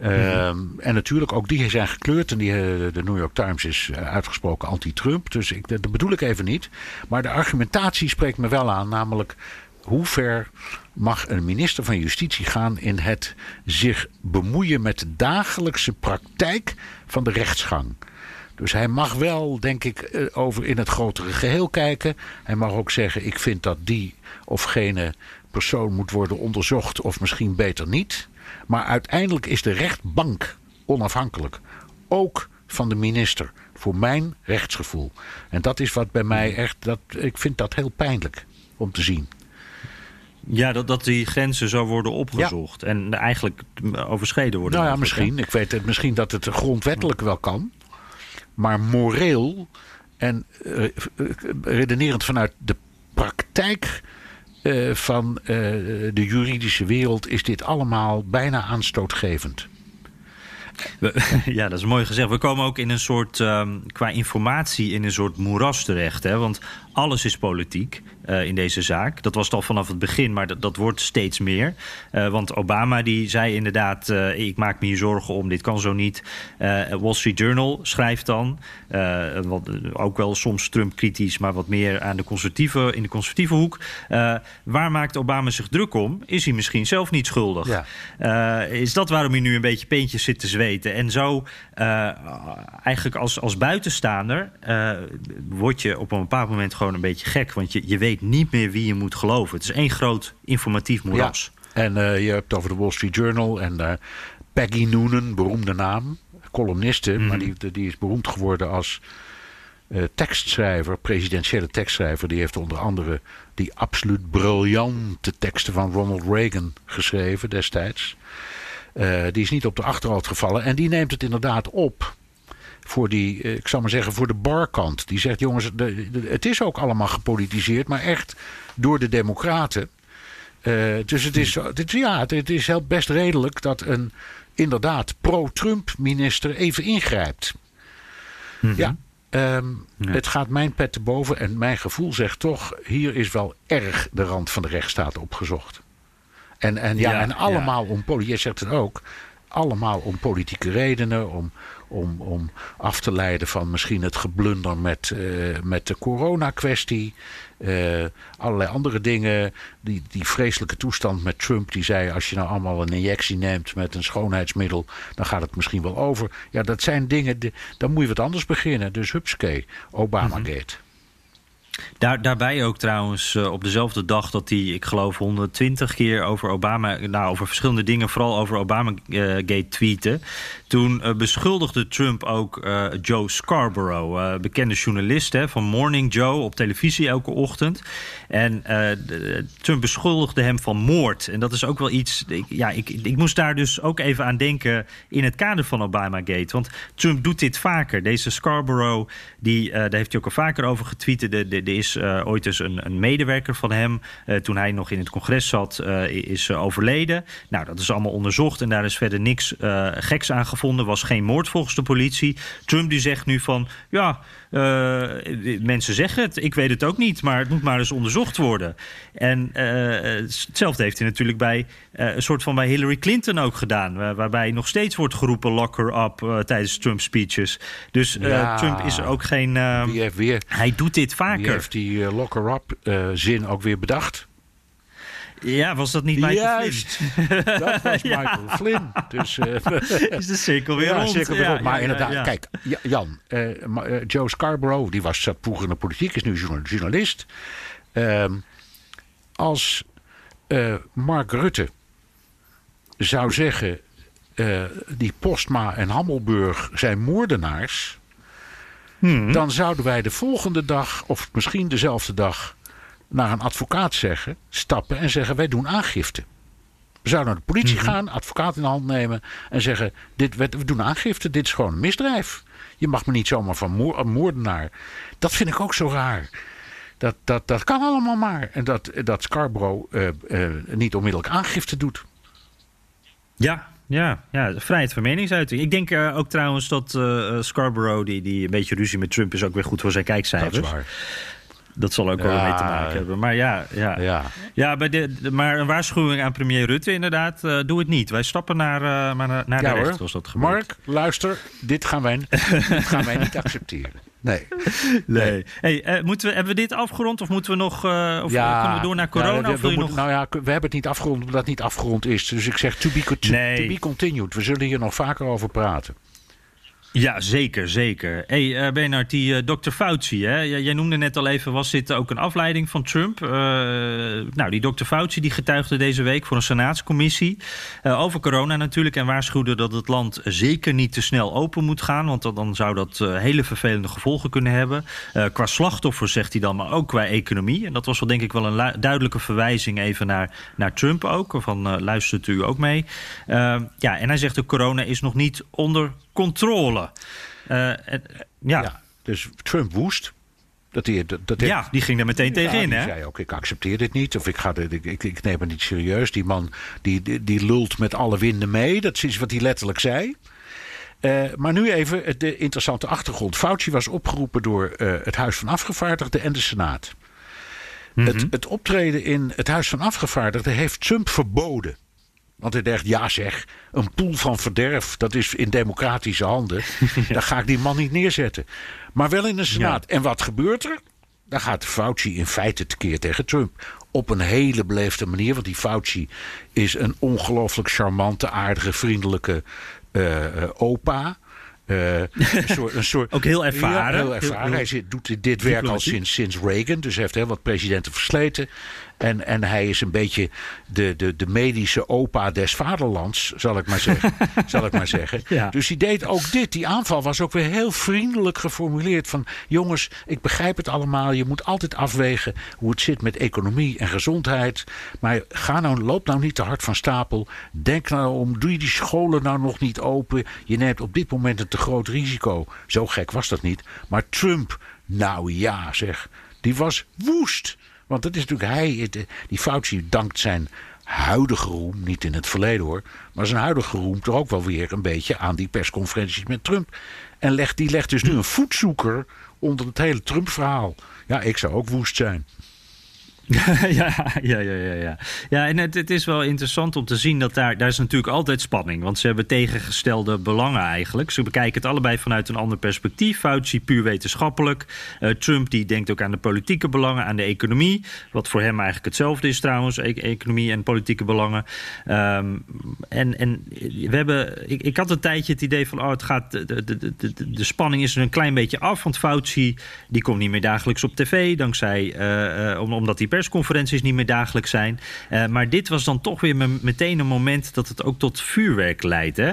Ehm, En natuurlijk, ook die zijn gekleurd. En die, eh, de New York Times is eh, uitgesproken anti-Trump. Dus ik, dat bedoel ik even niet. Maar de argumentatie spreekt me wel aan. Namelijk, hoe ver mag een minister van Justitie gaan in het zich bemoeien met de dagelijkse praktijk van de rechtsgang? Dus hij mag wel, denk ik, over in het grotere geheel kijken. Hij mag ook zeggen: ik vind dat die of gene persoon moet worden onderzocht, of misschien beter niet. Maar uiteindelijk is de rechtbank onafhankelijk. Ook van de minister. Voor mijn rechtsgevoel. En dat is wat bij mij echt. Dat, ik vind dat heel pijnlijk om te zien. Ja, dat, dat die grenzen zo worden opgezocht. En eigenlijk overschreden worden. Nou ja, hè? misschien. Ik weet het, misschien dat het grondwettelijk wel kan. Maar moreel en eh, eh, redenerend vanuit de praktijk eh, van eh, de juridische wereld is dit allemaal bijna aanstootgevend. Ja, dat is mooi gezegd. We komen ook in een soort, ehm, qua informatie, in een soort moeras terecht. Hè? Want alles is politiek eh, in deze zaak. Dat was het al vanaf het begin, maar dat, dat wordt steeds meer. Eh, want Obama die zei inderdaad, eh, ik maak me hier zorgen om, dit kan zo niet. Wall Street Journal schrijft dan, wat, ook wel soms Trump-kritisch, maar wat meer aan de conservatieve, in de conservatieve hoek. Waar maakt Obama zich druk om? Is hij misschien zelf niet schuldig? Ja. Is dat waarom hij nu een beetje peentjes zit te zweten? En zo, eigenlijk als, als buitenstaander, word je op een bepaald moment gewoon een beetje gek. Want je, je weet niet meer wie je moet geloven. Het is één groot informatief moeras. Ja. En eh, je hebt het over de Wall Street Journal en eh, Peggy Noonan, beroemde naam, columniste, maar die, die is beroemd geworden als eh, tekstschrijver, presidentiële tekstschrijver. Die heeft onder andere die absoluut briljante teksten van Ronald Reagan geschreven destijds. Die is niet op de achterhoofd gevallen en die neemt het inderdaad op voor die, eh, ik zal maar zeggen, voor de barkant. Die zegt, jongens, de- de- het is ook allemaal gepolitiseerd, maar echt door de democraten. Eh, dus het is, het, ja, het, is heel best redelijk dat een inderdaad pro-Trump minister even ingrijpt. Ja, ehm, het gaat mijn pet te boven en mijn gevoel zegt toch, hier is wel erg de rand van de rechtsstaat opgezocht. En, en, ja, Ja, en allemaal om politiek, je zegt het ook, allemaal om politieke redenen, om, om, om af te leiden van misschien het geblunder met, uh, met de corona-kwestie. Uh, allerlei andere dingen. Die, die vreselijke toestand met Trump, die zei: als je nou allemaal een injectie neemt met een schoonheidsmiddel, dan gaat het misschien wel over. Ja, dat zijn dingen, dan moet je wat anders beginnen. Dus hupske, Obamagate. Mm daar, daarbij ook trouwens uh, op dezelfde dag dat hij, ik geloof, 120 keer over Obama, nou over verschillende dingen, vooral over Obamagate uh, tweeten. Toen uh, beschuldigde Trump ook Joe Scarborough, bekende journalist hè, van Morning Joe op televisie elke ochtend. En Trump beschuldigde hem van moord. En dat is ook wel iets. Ja, ik, ik moest daar dus ook even aan denken in het kader van Obamagate. Want Trump doet dit vaker. Deze Scarborough, die, daar heeft hij ook al vaker over getweet. De, de, er is uh, ooit dus een, een, medewerker van hem, uh, toen hij nog in het congres zat, uh, is overleden. Nou, dat is allemaal onderzocht en daar is verder niks geks aan gevonden. Was geen moord volgens de politie. Trump die zegt nu van, ja, mensen zeggen het, ik weet het ook niet, maar het moet maar eens onderzocht worden. En hetzelfde heeft hij natuurlijk bij een soort van bij Hillary Clinton ook gedaan, waarbij nog steeds wordt geroepen lock her up tijdens Trump speeches. Dus ja, Trump is ook geen. weer, hij doet dit vaker heeft die locker-up uh, zin ook weer bedacht. Ja, was dat niet Michael Juist, Flynn? dat was Michael ja. Flynn. Dus, uh, is de cirkel weer ja, rond. Cirkel weer ja, rond. Maar inderdaad, kijk, Jan, Joe Scarborough, die was vroeger in de politiek, is nu journalist. Ehm, als Mark Rutte zou zeggen, die Postma en Hammelburg zijn moordenaars Hmm. Dan zouden wij de volgende dag, of misschien dezelfde dag, naar een advocaat zeggen, stappen en zeggen: wij doen aangifte. We zouden naar de politie hmm. gaan, advocaat in de hand nemen en zeggen: dit, we, doen aangifte, dit is gewoon een misdrijf. Je mag me niet zomaar van moor, moordenaar. Dat vind ik ook zo raar. Dat, dat, dat kan allemaal maar. En dat, dat Scarborough uh, uh, niet onmiddellijk aangifte doet. Ja, ja, ja, vrijheid van meningsuiting. Ik denk uh, ook trouwens dat uh, Scarborough, die, die een beetje ruzie met Trump is, ook weer goed voor zijn kijkcijfers. Dat is waar. Dat zal ook ja, wel mee te maken hebben. Maar ja, ja. ja. ja bij de, maar een waarschuwing aan premier Rutte inderdaad. Uh, doe het niet. Wij stappen naar, uh, naar, naar ja, de rechter als dat gebeurt. Mark, luister. Dit gaan wij, dit gaan wij niet accepteren. Nee. nee. Hey, uh, moeten we, hebben we dit afgerond of moeten we nog uh, of ja, kunnen we door naar corona? Ja, we, of we nog... Nou ja, we hebben het niet afgerond omdat het niet afgerond is. Dus ik zeg to be, to, nee. to be continued. We zullen hier nog vaker over praten. Ja, zeker, zeker. hey, uh, Bernard, die uh, Dr. Fauci, hè? jij noemde net al even, was dit ook een afleiding van Trump? Uh, nou, die Dr. Fauci die getuigde deze week voor een senaatscommissie over corona natuurlijk... en waarschuwde dat het land zeker niet te snel open moet gaan... want dan zou dat hele vervelende gevolgen kunnen hebben. qua slachtoffers zegt hij dan, maar ook qua economie. En dat was wel denk ik wel een duidelijke verwijzing even naar, naar Trump ook. Van luistert u ook mee? ja, en hij zegt dat corona is nog niet onder controle. Uh, ja. ja. Dus Trump woest. Dat hij, dat, dat ja, die ging daar meteen tegenin. Hij zei ook, ik accepteer dit niet. Of ik, ga dit, ik, ik, ik neem het niet serieus. Die man die, die, die, lult met alle winden mee. Dat is wat hij letterlijk zei. Uh, maar nu even de interessante achtergrond. Fauci was opgeroepen door uh, het Huis van Afgevaardigden en de Senaat. Mm -hmm. het, het optreden in het Huis van Afgevaardigden heeft Trump verboden. Want hij dacht, ja zeg, een poel van verderf, dat is in democratische handen. ja. Daar ga ik die man niet neerzetten. Maar wel in de Senaat. En wat gebeurt er? Dan gaat Fauci in feite tekeer tegen Trump. Op een hele beleefde manier. Want die Fauci is een ongelooflijk charmante, aardige, vriendelijke uh, uh, opa. Uh, een soort, een soort, Ook heel ervaren. Ja, heel ervaren. Hij zit, doet dit werk al sinds, sinds Reagan. Dus hij heeft heel wat presidenten versleten. En, en hij is een beetje de, de, de medische opa des vaderlands, zal ik maar zeggen. zal ik maar zeggen. Ja. Dus hij deed ook dit. Die aanval was ook weer heel vriendelijk geformuleerd. Van jongens, ik begrijp het allemaal. Je moet altijd afwegen hoe het zit met economie en gezondheid. Maar ga nou, loop nou niet te hard van stapel. Denk nou om, doe je die scholen nou nog niet open. Je neemt op dit moment een te groot risico. Zo gek was dat niet. Maar Trump, nou ja zeg, die was woest. Want dat is natuurlijk hij, die Fauci dankt zijn huidige roem, niet in het verleden hoor, maar zijn huidige roem toch ook wel weer een beetje aan die persconferenties met Trump. En legt, die legt dus nu een voetzoeker onder het hele Trump-verhaal. Ja, ik zou ook woest zijn. ja, ja, ja, ja, ja. Ja, en het, het, is wel interessant om te zien dat daar, daar is natuurlijk altijd spanning. Want ze hebben tegengestelde belangen eigenlijk. Ze bekijken het allebei vanuit een ander perspectief. Fauci puur wetenschappelijk. Uh, Trump die denkt ook aan de politieke belangen, aan de economie. Wat voor hem eigenlijk hetzelfde is trouwens, e economie en politieke belangen. Um, en, en we hebben, ik, ik had een tijdje het idee van, oh, het gaat, de, de, de, de, spanning is er een klein beetje af. Want Fauci, die komt niet meer dagelijks op tv, dankzij, uh, uh, omdat die persconferenties niet meer dagelijks zijn. Uh, maar dit was dan toch weer meteen een moment dat het ook tot vuurwerk leidt. Hè?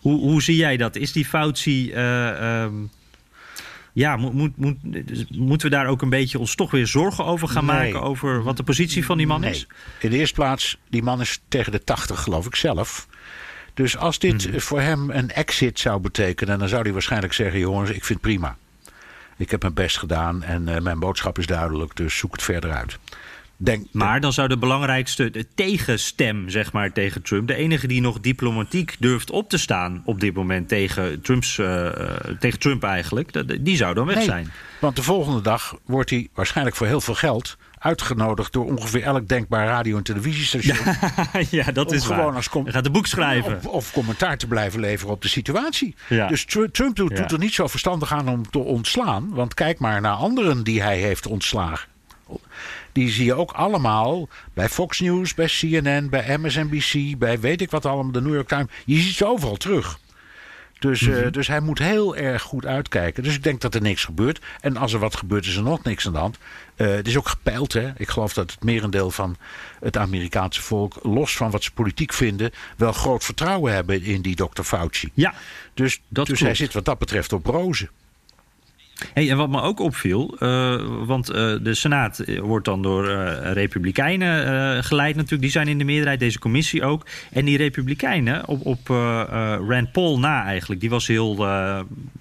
Hoe, hoe zie jij dat? Is die Fauci... Uh, um, ja, moet, moet, moet, moeten we daar ook een beetje ons toch weer zorgen over gaan nee. maken... over wat de positie van die man nee. is? In de eerste plaats, die man is tegen de 80 geloof ik zelf... Dus als dit hmm. voor hem een exit zou betekenen, dan zou hij waarschijnlijk zeggen: jongens, ik vind het prima. Ik heb mijn best gedaan en uh, mijn boodschap is duidelijk, dus zoek het verder uit. Denk, maar dan zou de belangrijkste de tegenstem zeg maar, tegen Trump... de enige die nog diplomatiek durft op te staan op dit moment tegen, Trumps, uh, tegen Trump eigenlijk... die zou dan weg nee, zijn. Want de volgende dag wordt hij waarschijnlijk voor heel veel geld uitgenodigd door ongeveer elk denkbaar radio- en televisiestation. Ja, ja dat is gewoon waar. Als com- Hij gaat een boek schrijven. Of, of, commentaar te blijven leveren op de situatie. Ja. Dus Trump doet, Ja. doet er niet zo verstandig aan om te ontslaan. Want kijk maar naar anderen die hij heeft ontslagen. Die zie je ook allemaal bij Fox News, bij CNN, bij MSNBC, bij weet ik wat allemaal, de New York Times. Je ziet ze overal terug. Dus, Mhm. uh, dus hij moet heel erg goed uitkijken. Dus ik denk dat er niks gebeurt. En als er wat gebeurt, is er nog niks aan de hand. Uh, het is ook gepeild. Hè? Ik geloof dat het merendeel van het Amerikaanse volk, los van wat ze politiek vinden, wel groot vertrouwen hebben in die Dr. Fauci. Ja, Dus, dat dus klopt. hij zit wat dat betreft op rozen. Hey, en wat me ook opviel, uh, want uh, de Senaat wordt dan door uh, Republikeinen geleid natuurlijk. Die zijn in de meerderheid, deze commissie ook. En die Republikeinen op, op Rand Paul na eigenlijk, die was heel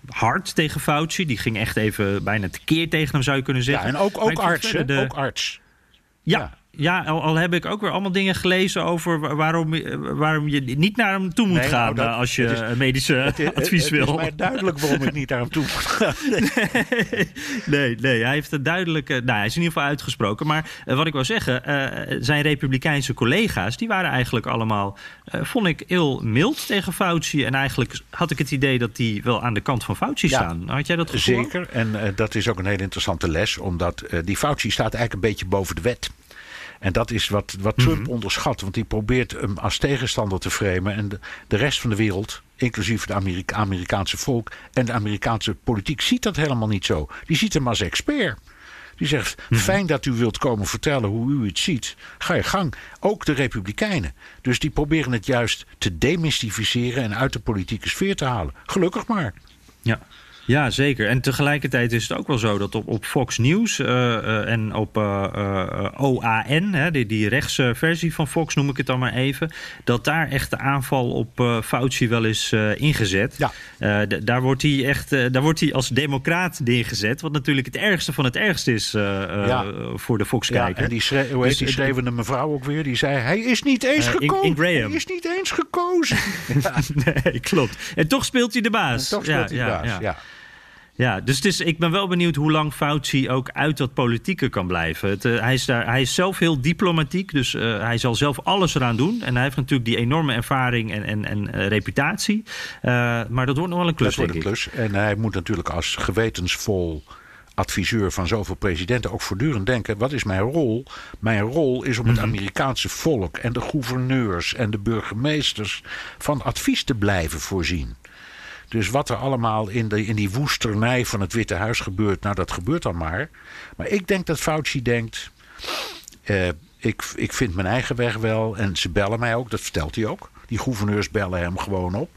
hard tegen Fauci. Die ging echt even bijna tekeer tegen hem, zou je kunnen zeggen. Ja, en ook, ook arts, de- Ook arts. Ja, Ja. Ja. al, al heb ik ook weer allemaal dingen gelezen over wa- waarom, waarom je niet naar hem toe moet Nee, gaan nou, dat- eh, als je het is- medische Het is- advies het wil. is mij duidelijk waarom ik niet naar hem toe moet gaan. nee, nee, hij heeft een duidelijke. Nou, hij is in ieder geval uitgesproken. Maar eh, wat ik wil zeggen, eh, zijn Republikeinse collega's, die waren eigenlijk allemaal, eh, vond ik, heel mild tegen Fauci. En eigenlijk had ik het idee dat die wel aan de kant van Fauci Ja, staan. Had jij dat gevoel? Zeker, en eh, dat is ook een hele interessante les, omdat eh, die Fauci staat eigenlijk een beetje boven de wet. En dat is wat, wat Trump Mhm. onderschat, want die probeert hem als tegenstander te framen. En de, de rest van de wereld, inclusief het Amerika Amerikaanse volk en de Amerikaanse politiek, ziet dat helemaal niet zo. Die ziet hem als expert. Die zegt: Mhm. Fijn dat u wilt komen vertellen hoe u het ziet. Ga je gang. Ook de Republikeinen. Dus die proberen het juist te demystificeren en uit de politieke sfeer te halen. Gelukkig maar. Ja. Ja, zeker. En tegelijkertijd is het ook wel zo dat op, op Fox News eh, eh, en op eh, OAN, hè, die, die rechtse versie van Fox noem ik het dan maar even, dat daar echt de aanval op Fauci wel is ingezet. Ja. Daar wordt hij echt, daar wordt hij als democraat neergezet, wat natuurlijk het ergste van het ergste is Ja. voor de Ja, Fox-kijker. en die, hoe heet Dus die schreeuwende mevrouw ook weer? Die zei: Hij is niet eens gekozen. Hij is niet eens gekozen. ja, nee, klopt. En toch speelt hij de baas. toch speelt hij ja, baas. ja. Ja. Dus het is, ik ben wel benieuwd hoe lang Fauci ook uit dat politieke kan blijven. Het, eh, hij, is daar, hij is zelf heel diplomatiek, dus eh, hij zal zelf alles eraan doen. En hij heeft natuurlijk die enorme ervaring en, en, en eh, reputatie. Maar dat wordt nog wel een klus, Dat wordt een klus. En hij moet natuurlijk als gewetensvol adviseur van zoveel presidenten ook voortdurend denken: wat is mijn rol? Mijn rol is om het Mhm. Amerikaanse volk en de gouverneurs en de burgemeesters van advies te blijven voorzien. Dus wat er allemaal in, de, in die woesternij van het Witte Huis gebeurt, nou dat gebeurt dan maar. Maar ik denk dat Fauci denkt: eh, ik, ik vind mijn eigen weg wel. En ze bellen mij ook, dat vertelt hij ook. Die gouverneurs bellen hem gewoon op.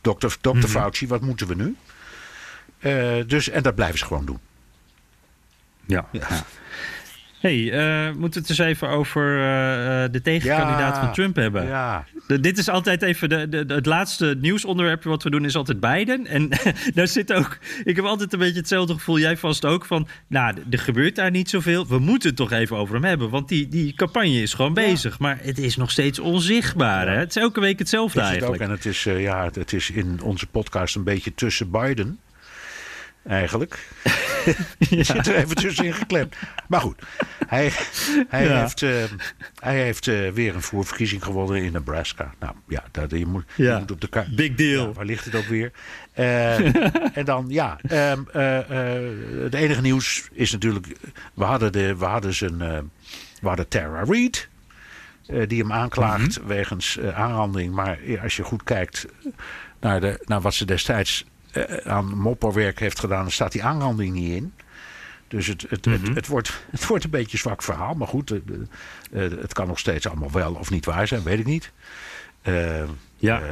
Dokter, dokter Fauci, wat moeten we nu? Eh, dus, en dat blijven ze gewoon doen. Ja. Hey, eh, moeten we het eens even over eh, eh, de tegenkandidaat Ja. van Trump hebben? Ja, De- dit is altijd even de, de, het laatste nieuwsonderwerp wat we doen is altijd Biden. En daar zit ook. Ik heb altijd een beetje hetzelfde gevoel. Jij vast ook van. Nou, er gebeurt daar niet zoveel. We moeten het toch even over hem hebben. Want die, die campagne is gewoon bezig. Maar het is nog steeds onzichtbaar. Hè? Het is elke week hetzelfde is het ook. eigenlijk. En het is, ja, het is in onze podcast een beetje tussen Biden. Eigenlijk. ja. Zit er even tussenin geklemd. Maar goed, hij, hij Ja. heeft, eh, hij heeft eh, weer een voorverkiezing gewonnen in Nebraska. Nou ja, dat, je, moet, je moet op de kaart. Big deal. Waar ligt het ook weer? Eh, en dan, ja, ehm, eh, eh, het enige nieuws is natuurlijk... We hadden, de, we hadden, zijn, we hadden Tara Reid... die hem aanklaagt wegens eh, aanranding. Maar als je goed kijkt naar, de, naar wat ze destijds aan mopperwerk heeft gedaan... dan staat die aanranding niet in. Dus het, het, het, het, wordt, het wordt een beetje een zwak verhaal. Maar goed, eh, eh, het kan nog steeds allemaal wel of niet waar zijn, weet ik niet. Eh, Ja. eh,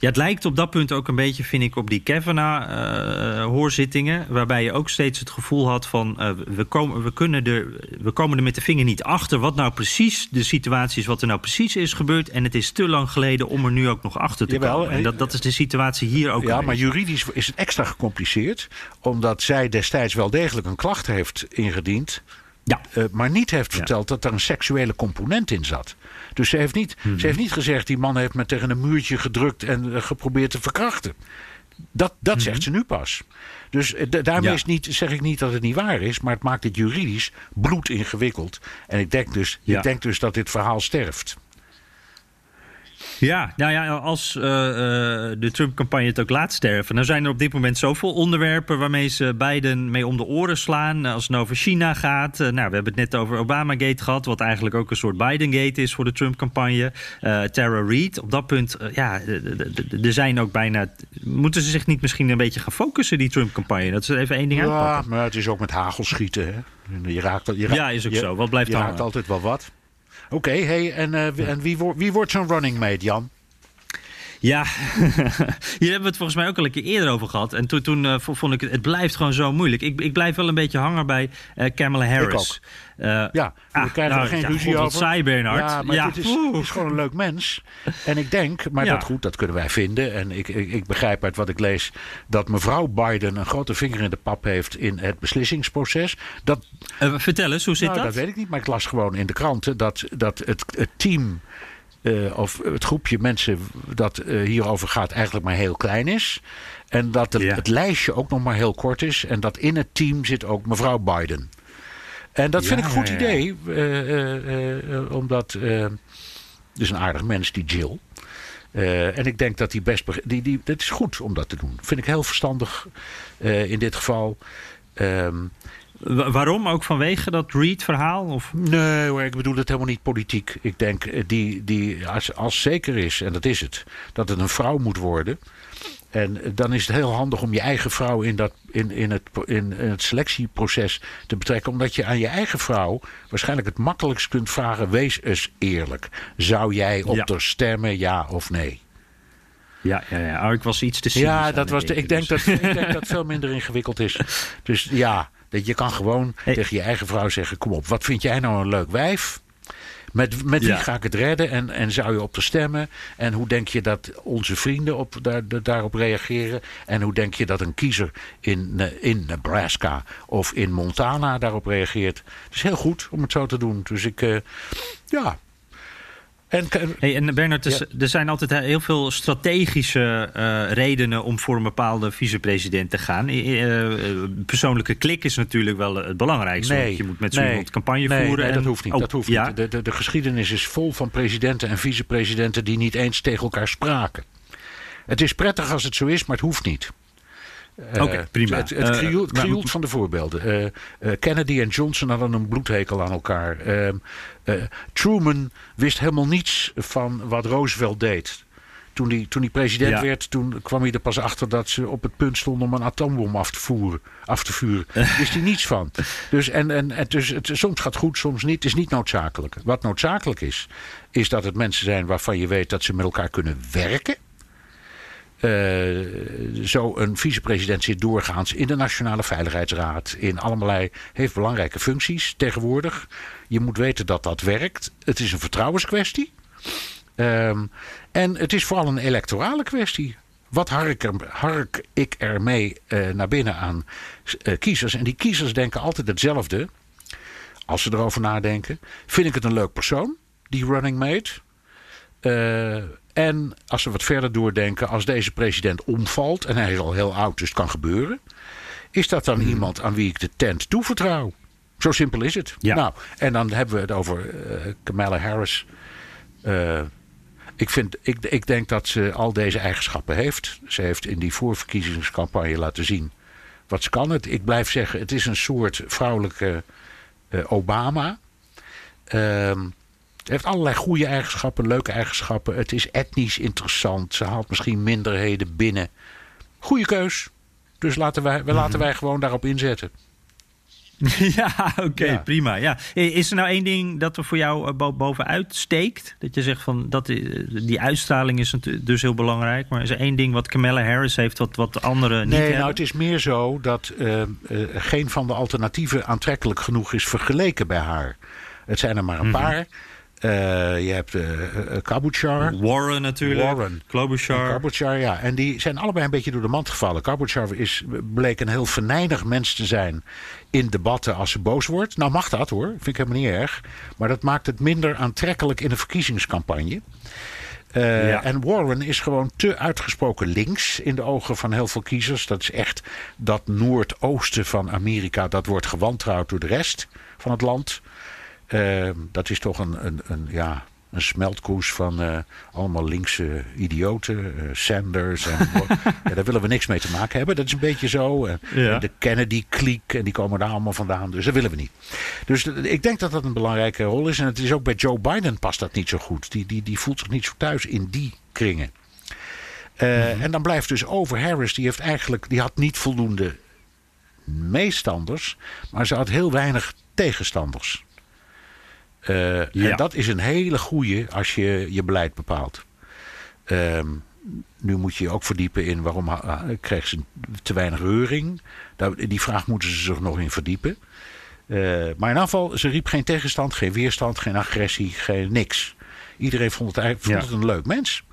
Ja, het lijkt op dat punt ook een beetje, vind ik, op die Kavanaugh-hoorzittingen. waarbij je ook steeds het gevoel had van... eh, we, komen, we, kunnen er, we komen er met de vinger niet achter wat nou precies de situatie is... wat er nou precies is gebeurd. En het is te lang geleden om er nu ook nog achter te Jawel, komen. En dat, dat is de situatie hier ook Ja, maar juridisch is het extra gecompliceerd. Omdat zij destijds wel degelijk een klacht heeft ingediend. Ja. eh, maar niet heeft Ja. verteld dat er een seksuele component in zat. Dus ze heeft niet, Mhm. ze heeft niet gezegd... die man heeft me tegen een muurtje gedrukt en eh, geprobeerd te verkrachten. Dat, dat zegt ze nu pas. Dus eh, da- daarmee Mhm. Ja. is niet, zeg ik niet dat het niet waar is... maar het maakt het juridisch bloed ingewikkeld. En ik denk dus, Ja. ik denk dus dat dit verhaal sterft. Ja, nou ja, als eh, eh, de Trump-campagne het ook laat sterven... dan zijn er op dit moment zoveel onderwerpen... waarmee ze Biden mee om de oren slaan. Als het nou over China gaat... eh, nou, we hebben het net over Obamagate gehad... wat eigenlijk ook een soort Bidengate is voor de Trump-campagne. Eh Tara Reid, op dat punt... eh, ja, eh, er zijn ook bijna... moeten ze zich niet misschien een beetje gaan focussen, die Trump-campagne? Dat ze even één ding Ja, uitpakken. maar het is ook met hagelschieten. Hè? Je raakt, je raakt, Ja, is ook je- zo. Wat blijft je hangen? raakt altijd wel wat. Oké, hey, en, eh, en wie, wordt wie wordt zo'n running mate, Jan? Ja, hier hebben we het volgens mij ook al een keer eerder over gehad. En toen, toen eh, vo- vond ik het, het blijft gewoon zo moeilijk. Ik, ik blijf wel een beetje hangen bij eh Kamala Harris. Eh, Ja, we ah, krijgen nou, er geen ja, ruzie God, over. saai, Bernhard. Ja, maar Ja, dit is, gewoon een leuk mens. En ik denk, maar Ja. dat goed, dat kunnen wij vinden. En ik, ik, ik begrijp uit wat ik lees dat mevrouw Biden een grote vinger in de pap heeft in het beslissingsproces. Dat, vertel eens, hoe zit nou, dat? dat weet ik niet, maar ik las gewoon in de kranten dat, dat het, het team. Eh, of het groepje mensen dat eh, hierover gaat eigenlijk maar heel klein is. En dat de- Ja. het lijstje ook nog maar heel kort is. En dat in het team zit ook mevrouw Biden. En dat vind ik een goed ja, idee. eh, omdat. is een aardig mens, die Jill. En ik denk dat die best. Die, die, het is goed om dat te doen. Vind ik heel verstandig in dit geval. Ehm, waarom? Ook vanwege dat Reid-verhaal? Of... Nee hoor, ik bedoel het helemaal niet politiek. Ik denk, eh, die, die, als, als zeker is, en dat is het, dat het een vrouw moet worden. En eh, dan is het heel handig om je eigen vrouw in, dat, in, in, het, in, in het selectieproces te betrekken. Omdat je aan je eigen vrouw waarschijnlijk het makkelijkst kunt vragen: wees eens eerlijk. Zou jij op Ja. haar stemmen, ja of nee? Ja, ja, ja. Oh, ik was iets te cynisch Ja, dat was de, ik, denk denken, dat, ik denk dat het veel minder ingewikkeld is. Dus ja, dat je kan gewoon Hey. tegen je eigen vrouw zeggen: Kom op, wat vind jij nou een leuk wijf? Met, met wie Ja. ga ik het redden en, en zou je op te stemmen? En hoe denk je dat onze vrienden op, daar, da- daarop reageren? En hoe denk je dat een kiezer in, eh, in Nebraska of in Montana daarop reageert? Het is heel goed om het zo te doen. Dus ik, eh, ja. En, Hey, en Bernard, er, er zijn altijd heel veel strategische eh, redenen om voor een bepaalde vicepresident te gaan. Eh, eh, persoonlijke klik is natuurlijk wel het belangrijkste. want je moet met zo iemand campagne nee, voeren. Nee, en- dat hoeft niet. Oh, dat hoeft ja? niet. De, de, de geschiedenis is vol van presidenten en vicepresidenten die niet eens tegen elkaar spraken. Het is prettig als het zo is, maar het hoeft niet. Eh, Oké, prima. Het, het Eh, krioelt, maar- krioelt van de voorbeelden. Eh, eh, Kennedy en Johnson hadden een bloedhekel aan elkaar. Ehm, eh, Truman wist helemaal niets van wat Roosevelt deed. Toen hij, toen hij president Ja. werd, toen kwam hij er pas achter dat ze op het punt stonden om een atoombom af te, voeren, af te vuren. Daar wist hij niets van. Dus, en, en, en dus het, soms gaat goed, soms niet. Het is niet noodzakelijk. Wat noodzakelijk is, is dat het mensen zijn waarvan je weet dat ze met elkaar kunnen werken. Eh, zo een vicepresident zit doorgaans in de Nationale Veiligheidsraad. In allerlei, heeft belangrijke functies tegenwoordig. Je moet weten dat dat werkt. Het is een vertrouwenskwestie. Ehm, en het is vooral een electorale kwestie. Wat hark, ik ermee eh, naar binnen aan eh, kiezers? En die kiezers denken altijd hetzelfde. Als ze erover nadenken. Vind ik het een leuk persoon, die running mate? Eh, en als we wat verder doordenken, als deze president omvalt, en hij is al heel oud, dus het kan gebeuren. is dat dan iemand aan wie ik de tent toevertrouw? Zo simpel is het. Ja. Nou, en dan hebben we het over eh, Kamala Harris. Eh, ik, vind, ik, ik denk dat ze al deze eigenschappen heeft. Ze heeft in die voorverkiezingscampagne laten zien wat ze kan. Het, ik blijf zeggen, het is een soort vrouwelijke eh, Obama. Ehm, heeft allerlei goede eigenschappen, leuke eigenschappen. Het is etnisch interessant. Ze haalt misschien minderheden binnen. Goede keus. Dus laten wij, we laten wij gewoon daarop inzetten. ja, oké, Ja. prima. Ja. Is er nou één ding dat er voor jou eh, bo- bovenuit steekt? Dat je zegt van dat eh, die uitstraling is dus heel belangrijk. Maar is er één ding wat Kamala Harris heeft wat, wat anderen niet Nee, hebben? nou het is meer zo dat eh, geen van de alternatieven aantrekkelijk genoeg is vergeleken bij haar. Het zijn er maar een Mhm. paar. Eh, je hebt eh, Kabuchar. Warren natuurlijk. Warren. Klobuchar. Ja. En die zijn allebei een beetje door de mand gevallen. Kabutschar is, bleek een heel venijnig mens te zijn in debatten als ze boos wordt. Nou mag dat hoor, vind ik helemaal niet erg. Maar dat maakt het minder aantrekkelijk in een verkiezingscampagne. Ja. En Warren is gewoon te uitgesproken links in de ogen van heel veel kiezers. Dat is echt dat noordoosten van Amerika, dat wordt gewantrouwd door de rest van het land. Eh, dat is toch een, een, een, ja, een van eh, allemaal linkse idioten. eh, Sanders. En, ja, daar willen we niks mee te maken hebben. Dat is een beetje zo. Ja. De Kennedy-kliek. En die komen daar allemaal vandaan. Dus dat willen we niet. Dus ik denk dat dat een belangrijke rol is. En het is ook bij Joe Biden past dat niet zo goed. Die, die, die voelt zich niet zo thuis in die kringen. Eh, En dan blijft dus over Harris. Die, heeft eigenlijk, die had niet voldoende meestanders. Maar ze had heel weinig tegenstanders. Eh, Ja. En dat is een hele goeie als je je beleid bepaalt. Ehm, nu moet je je ook verdiepen in waarom kreeg ze te weinig reuring. Daar, die vraag moeten ze zich nog in verdiepen. Eh, maar in geval, ze riep geen tegenstand, geen weerstand, geen agressie, geen niks. Iedereen vond het, eigenlijk, vond Ja. het een leuk mens.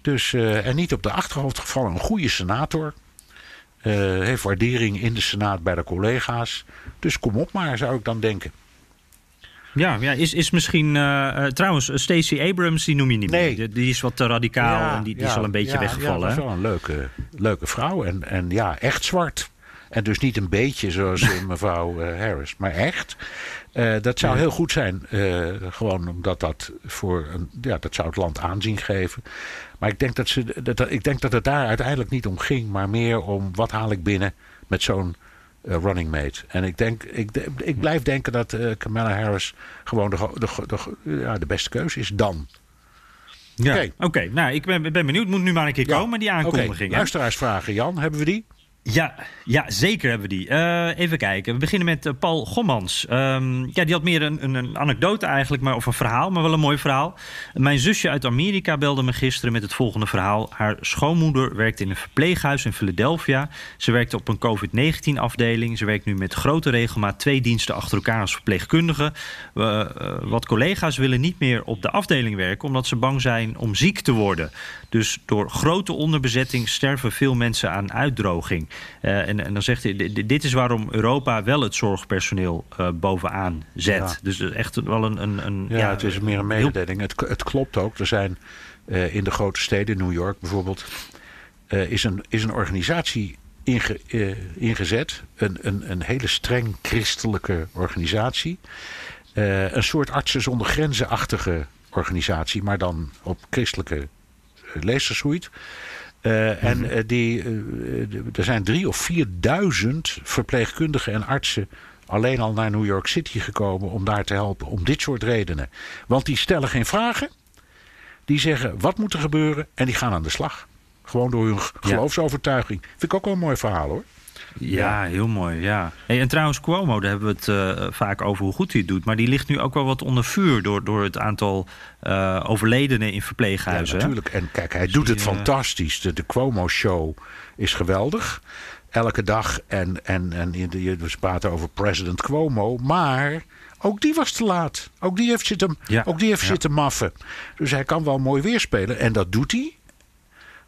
Dus, eh, en niet op de achterhoofd gevallen, een goede senator. Eh, heeft waardering in de Senaat bij de collega's. Dus kom op maar, zou ik dan denken. Ja, ja is, is misschien... eh, eh, trouwens, Stacey Abrams, die noem je niet Nee. meer. Die, die is wat te radicaal Ja, en die, die ja, is al een beetje ja, weggevallen. Ja, dat is wel een leuke, leuke vrouw. En, en ja, echt zwart. En dus niet een beetje zoals mevrouw eh, Harris, maar echt. Eh, dat zou heel goed zijn. eh, gewoon omdat dat voor een, ja, dat zou het land aanzien geven. Maar ik denk dat, ze, dat, dat- ik denk dat het daar uiteindelijk niet om ging, maar meer om wat haal ik binnen met zo'n running mate. En ik, denk, ik, ik blijf denken dat eh, Kamala Harris gewoon de, de, de, ja, de beste keuze is dan. Ja. Oké. Nou, ik ben, ben benieuwd. Moet nu maar een keer Ja. komen, die aankondiging. hè? luisteraarsvragen, Jan, hebben we die? Ja, ja, zeker hebben we die. Eh, even kijken. We beginnen met eh, Paul Gommans. Ehm, ja, die had meer een, een, anekdote eigenlijk, maar, of een verhaal, maar wel een mooi verhaal. Mijn zusje uit Amerika belde me gisteren met het volgende verhaal. Haar schoonmoeder werkt in een verpleeghuis in Philadelphia. Ze werkte op een COVID-19-afdeling. Ze werkt nu met grote regelmaat twee diensten achter elkaar als verpleegkundige. Eh, wat collega's willen niet meer op de afdeling werken, omdat ze bang zijn om ziek te worden. Dus door grote onderbezetting sterven veel mensen aan uitdroging. Eh, en, en dan zegt hij, dit- is waarom Europa wel het zorgpersoneel eh, bovenaan zet. Ja. Dus echt wel een... een, een Ja, het is meer een heel- mededeling. Het, het klopt ook. Er zijn eh, in de grote steden, New York bijvoorbeeld, is, een, is een organisatie inge- ingezet. Een, een, een hele streng christelijke organisatie. Een soort artsen zonder grenzen-achtige organisatie, maar dan op christelijke eh, leesterssuite. Eh, En eh, die, eh, er zijn drie of vierduizend verpleegkundigen en artsen alleen al naar New York City gekomen om daar te helpen. Om dit soort redenen. Want die stellen geen vragen. Die zeggen wat moet er gebeuren en die gaan aan de slag. Gewoon door hun geloofsovertuiging. Vind ik ook wel een mooi verhaal hoor. Ja, heel mooi. Ja. Hey, en trouwens, Cuomo, daar hebben we het eh, vaak over hoe goed hij het doet. Maar die ligt nu ook wel wat onder vuur door, door het aantal eh, overledenen in Ja, verpleeghuizen. hè? natuurlijk. En kijk, hij doet het die, eh, fantastisch. De, de Cuomo-show is geweldig. Elke dag. En, en, en we praten over president Cuomo. Maar ook die was te laat. Ook die heeft zitten, Ja, ook die heeft ja. zitten maffen. Dus hij kan wel mooi weerspelen. En dat doet hij.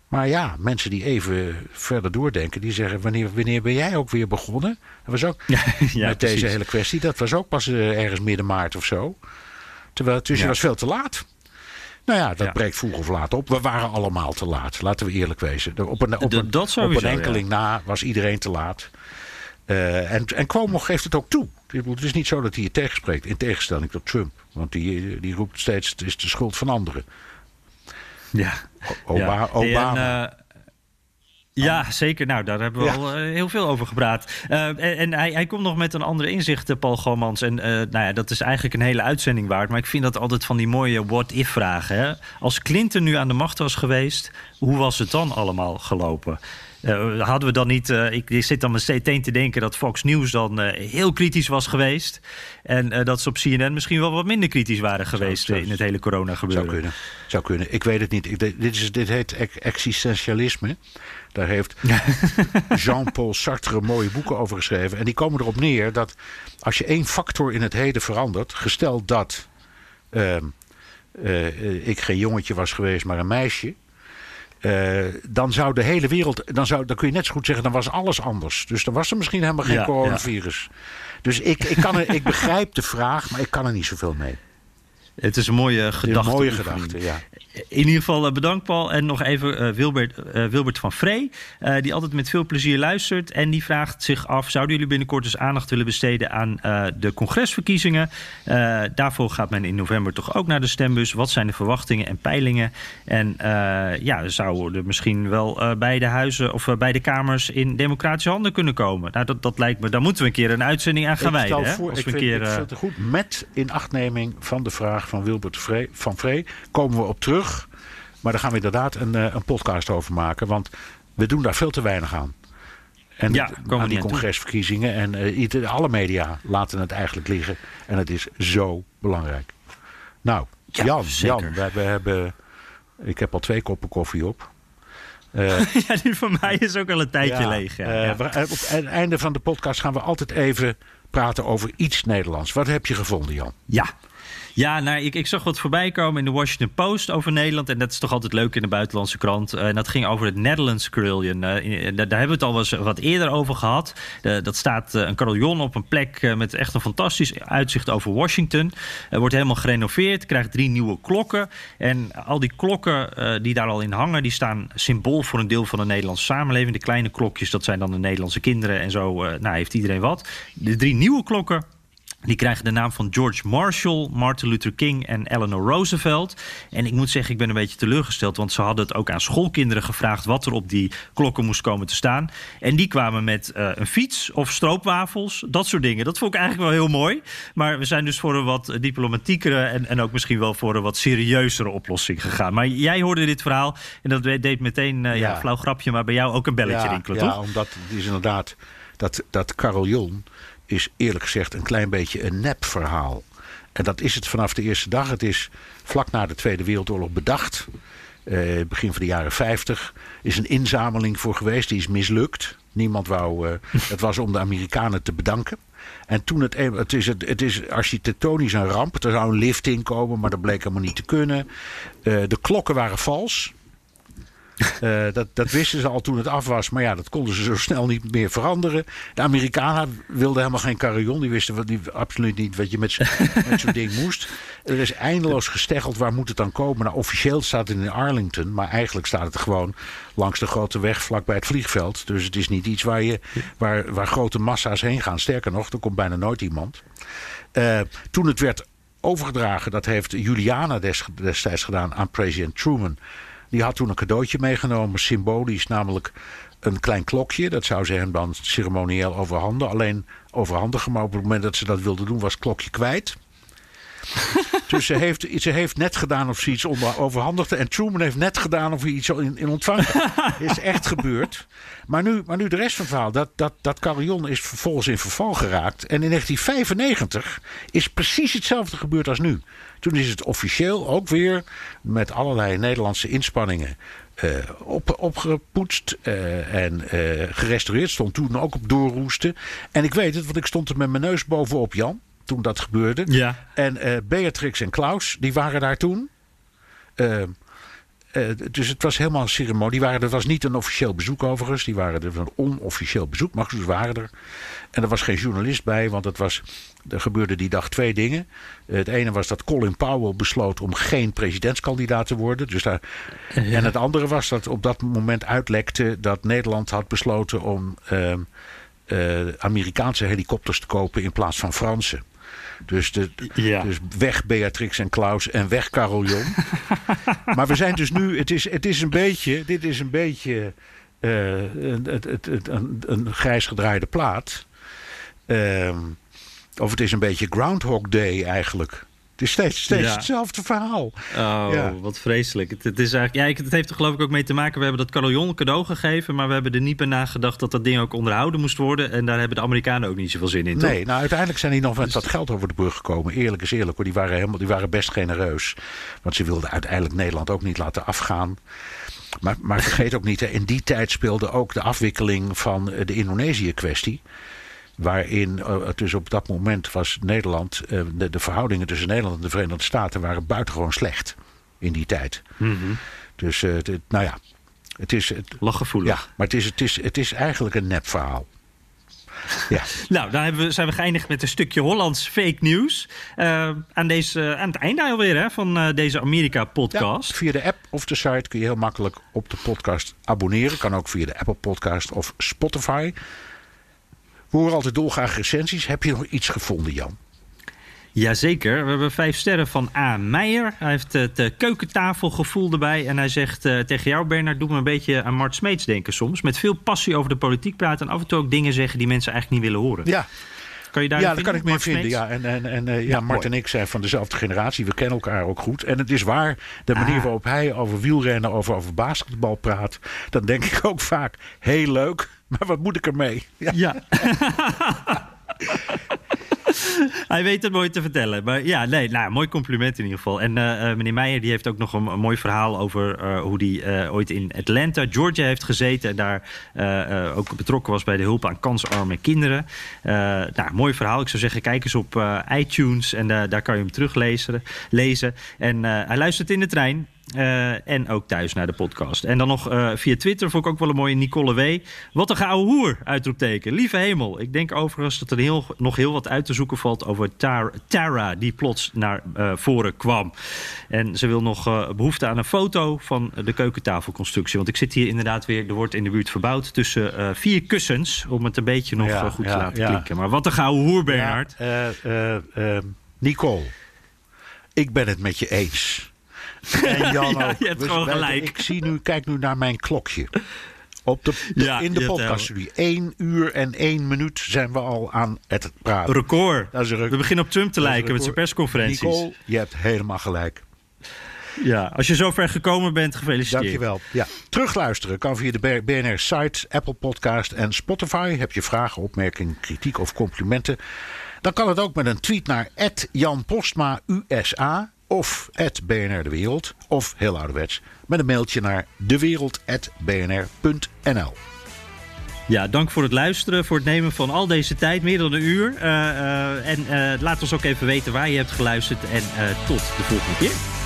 Maar ja, mensen die even verder doordenken, die zeggen: wanneer, wanneer ben jij ook weer begonnen? Dat was ook Ja, ja, met precies. deze hele kwestie. Dat was ook pas eh, ergens midden maart of zo. Terwijl het dus Ja. was veel te laat. Nou ja, dat breekt vroeg of laat op. We waren allemaal te laat, laten we eerlijk wezen. Op een, op een, dat op een enkeling na was iedereen te laat. Uh, en, en Cuomo geeft het ook toe. Het is niet zo dat hij je tegenspreekt, in tegenstelling tot Trump. Want die, die roept steeds: het is de schuld van anderen. Ja. Obama. En, uh, ja, zeker. Nou, daar hebben we Ja. al eh, heel veel over gepraat. Eh, en en hij, hij komt nog met een andere inzicht, eh, Paul Gomans. En eh, nou ja, dat is eigenlijk een hele uitzending waard. Maar ik vind dat altijd van die mooie what-if-vragen. Als Clinton nu aan de macht was geweest, hoe was het dan allemaal gelopen? Eh, hadden we dan niet. eh, ik, ik zit dan meteen te denken dat Fox News dan eh, heel kritisch was geweest. En dat ze op CNN misschien wel wat minder kritisch waren geweest zou- in het hele corona gebeuren. Zou kunnen. Zou kunnen. Ik weet het niet. Ik, dit, is, dit heet ex- existentialisme. Daar heeft Jean-Paul Sartre mooie boeken over geschreven. En die komen erop neer dat als je één factor in het heden verandert, gesteld dat ehm, eh, eh, ik geen jongetje was geweest, maar een meisje. Eh, dan zou de hele wereld, dan, zou, dan kun je net zo goed zeggen, dan was alles anders. Dus dan was er misschien helemaal geen Ja, coronavirus. Dus ik, ik, kan er, ik begrijp de vraag, maar ik kan er niet zoveel mee. Het is een mooie Een gedachte. mooie gedachte, ja. In ieder geval eh, bedankt Paul. En nog even eh, Wilbert, eh, Wilbert van Vree. die altijd met veel plezier luistert. En die vraagt zich af: zouden jullie binnenkort eens aandacht willen besteden aan de congresverkiezingen? Daarvoor gaat men in november toch ook naar de stembus. Wat zijn de verwachtingen en peilingen? En ja, zouden er misschien wel beide huizen of beide kamers in democratische handen kunnen komen? Nou, dat, dat lijkt me. Daar moeten we een keer een uitzending aan gaan ik stel wijden. voor, Als ik een vind, keer, ik vind het goed. Met inachtneming van de vraag van Wilbert Vree, van Vree komen we op terug. Maar daar gaan we inderdaad een, eh, een podcast over maken. Want we doen daar veel te weinig aan. En Ja, aan die congresverkiezingen. En eh, ieder- alle media laten het eigenlijk liggen. En het is zo belangrijk. Nou, Ja, Jan, zeker. Jan we, we hebben, ik heb al twee koppen koffie op. Eh, ja, die van mij is ook al een tijdje ja, leeg. Ja. we- op het einde van de podcast gaan we altijd even praten over iets Nederlands. Wat heb je gevonden, Jan? Ja. Ja, nou, ik, ik zag wat voorbij komen in de Washington Post over Nederland. En dat is toch altijd leuk in de buitenlandse krant. Eh, En dat ging over het Netherlands Carillon. Eh, in- daar, hebben we het al wat eerder over gehad. Eh, dat staat eh, een carillon op een plek eh, met echt een fantastisch uitzicht over Washington. Wordt helemaal gerenoveerd, krijgt drie nieuwe klokken. En al die klokken eh, die daar al in hangen, die staan symbool voor een deel van de Nederlandse samenleving. De kleine klokjes, dat zijn dan de Nederlandse kinderen. En zo eh, nou, heeft iedereen wat. De drie nieuwe klokken die krijgen de naam van George Marshall, Martin Luther King en Eleanor Roosevelt. En ik moet zeggen, ik ben een beetje teleurgesteld, want ze hadden het ook aan schoolkinderen gevraagd wat er op die klokken moest komen te staan. En die kwamen met eh, een fiets of stroopwafels, dat soort dingen. Dat vond ik eigenlijk wel heel mooi. Maar we zijn dus voor een wat diplomatiekere en, en ook misschien wel voor een wat serieuzere oplossing gegaan. Maar jij hoorde dit verhaal en dat deed meteen, eh, ja. Ja. flauw grapje, maar bij jou ook een belletje ja, rinkelen, ja, toch? omdat het is inderdaad dat, dat carillon is eerlijk gezegd een klein beetje een nepverhaal. En dat is het vanaf de eerste dag. Het is vlak na de Tweede Wereldoorlog bedacht. Eh, begin van de jaren 50 is een inzameling voor geweest. Die is mislukt. Niemand wou. eh, het was om de Amerikanen te bedanken. En toen het, het, is, het is architectonisch een ramp. Er zou een lift in komen, maar dat bleek helemaal niet te kunnen. Eh, de klokken waren vals. Eh, dat, dat wisten ze al toen het af was. Maar ja, dat konden ze zo snel niet meer veranderen. De Amerikanen wilden helemaal geen carillon. Die wisten wat- die, absoluut niet wat je met, zo- met zo'n ding moest. Er is eindeloos gesteggeld. Waar moet het dan komen? Nou, officieel staat het in Arlington. Maar eigenlijk staat het gewoon langs de grote weg vlakbij het vliegveld. Dus het is niet iets waar, je, waar, waar grote massa's heen gaan. Sterker nog, er komt bijna nooit iemand. Eh, toen het werd overgedragen, dat heeft Juliana des- destijds gedaan aan president Truman. Die had toen een cadeautje meegenomen, symbolisch, namelijk een klein klokje. Dat zou ze hem dan ceremonieel overhandigen. Alleen overhandigen, maar op het moment dat ze dat wilde doen, was het klokje kwijt. Dus ze heeft, ze heeft net gedaan of ze iets onder- overhandigde. En Truman heeft net gedaan of hij iets in, in ontvangst is echt gebeurd. Maar nu, maar nu de rest van het verhaal. Dat, dat, dat carillon is vervolgens in verval geraakt. En in 1995 is precies hetzelfde gebeurd als nu. Toen is het officieel ook weer met allerlei Nederlandse inspanningen eh, op, opgepoetst eh, en eh, gerestaureerd. Stond toen ook op doorroesten. En ik weet het, want ik stond er met mijn neus bovenop Jan. Toen dat gebeurde. Ja. En Beatrix en Klaus, die waren daar toen. Eh, dus het was helemaal een ceremonie. Waren, er was niet een officieel bezoek overigens. Die waren er een onofficieel bezoek. Maar ze waren er. En er was geen journalist bij. Want het was, er gebeurden die dag twee dingen. Eh, het ene was dat Colin Powell besloot om geen presidentskandidaat te worden. Dus daar, En het andere was dat op dat moment uitlekte dat Nederland had besloten om ehm, eh, Amerikaanse helikopters te kopen in plaats van Franse. Dus, de, Ja. dus weg Beatrix en Klaus en weg Caroljon. maar we zijn dus nu, het is, het is een beetje, dit is een beetje eh, een, het, het, het- een, een grijs gedraaide plaat. Ehm, of het is een beetje Groundhog Day eigenlijk. Het is steeds, steeds Ja. hetzelfde verhaal. Oh, Ja. wat vreselijk. Het, het is eigenlijk, ja, het heeft er geloof ik ook mee te maken. We hebben dat carillon cadeau gegeven, maar we hebben er niet bij nagedacht dat dat ding ook onderhouden moest worden. En daar hebben de Amerikanen ook niet zoveel zin in. toch? Nee, nou uiteindelijk zijn die nog met wat geld over de brug gekomen. Eerlijk is eerlijk hoor. Die waren, helemaal, die waren best genereus. Want ze wilden uiteindelijk Nederland ook niet laten afgaan. Maar, maar vergeet ook niet, hè, in die tijd speelde ook de afwikkeling van eh, de Indonesië-kwestie. Waarin, eh, dus op dat moment was Nederland, eh, de, de verhoudingen tussen Nederland en de Verenigde Staten waren buitengewoon slecht in die tijd. Dus, eh, het- nou ja, het is. Het, Lachgevoelig. ja, maar het is, het, is, het is eigenlijk een nepverhaal. Ja. Nou, dan hebben we, zijn we geëindigd met een stukje Hollands fake news. Eh, aan, deze, aan het einde alweer hè, van deze Amerika-podcast. Ja, via de app of de site kun je heel makkelijk op de podcast abonneren. Kan ook via de Apple Podcast of Spotify. We horen altijd dolgraag recensies. Heb je nog iets gevonden, Jan? Jazeker, we hebben vijf sterren van A. Meijer. Hij heeft het eh, keukentafelgevoel erbij. En hij zegt eh, tegen jou, Bernard, doe me een beetje aan Mart Smeets denken soms. Met veel passie over de politiek praten en af en toe ook dingen zeggen die mensen eigenlijk niet willen horen. Ja, Kan je daar ja dat kan ik me in vinden. Ja, en, en, en eh, ja, Ja, Mart en ik zijn van dezelfde generatie. We kennen elkaar ook goed. En het is waar, de manier Ah. waarop hij over wielrennen, over, over basketbal praat. Dan denk ik ook vaak, heel leuk. Maar wat moet ik ermee? Ja. Ja. Hij weet het mooi te vertellen. Maar ja, nee, nou, mooi compliment in ieder geval. En eh, eh, meneer Meijer die heeft ook nog een, mooi verhaal over eh, hoe hij ooit in Atlanta, Georgia heeft gezeten. En daar ook betrokken was bij de hulp aan kansarme kinderen. Nou, mooi verhaal. Ik zou zeggen, kijk eens op iTunes en daar kan je hem teruglezen. Lezen. En hij luistert in de trein. Eh, en ook thuis naar de podcast. En dan nog eh, via Twitter vond ik ook wel een mooie Nicole W. Wat een gouden hoer, uitroepteken. Lieve hemel. Ik denk overigens dat er heel, nog heel wat uit te zoeken valt over Tar- Tara... die plots naar eh, voren kwam. En ze wil nog eh, behoefte aan een foto van de keukentafelconstructie. Want ik zit hier inderdaad weer, er wordt in de buurt verbouwd... tussen vier kussens, om het een beetje nog Ja, goed ja, te laten ja. klinken. Maar wat een gouden hoer, Bernhard. Ja, Nicole, ik ben het met je eens. En Jan Ja, ook. je hebt We- gewoon gelijk. Ik zie nu, kijk nu naar mijn klokje. Op de, de- Ja, in de hebt podcaststudie. 1 uur en 1 minuut zijn we al aan het praten. Record. Dat is een record. We beginnen op Trump te lijken met zijn persconferenties. Nicole, je hebt helemaal gelijk. Ja, als je zover gekomen bent, gefeliciteerd. Dankjewel. Ja. Terugluisteren kan via de BNR-site, Apple Podcast en Spotify. Heb je vragen, opmerkingen, kritiek of complimenten? Dan kan het ook met een tweet naar Jan Postma USA of BNR De Wereld. Of heel ouderwets met een mailtje naar dewereld.bnr.nl. Ja, dank voor het luisteren, voor het nemen van al deze tijd, meer dan een uur. Eh, eh, en eh, laat ons ook even weten waar je hebt geluisterd. En tot de volgende keer.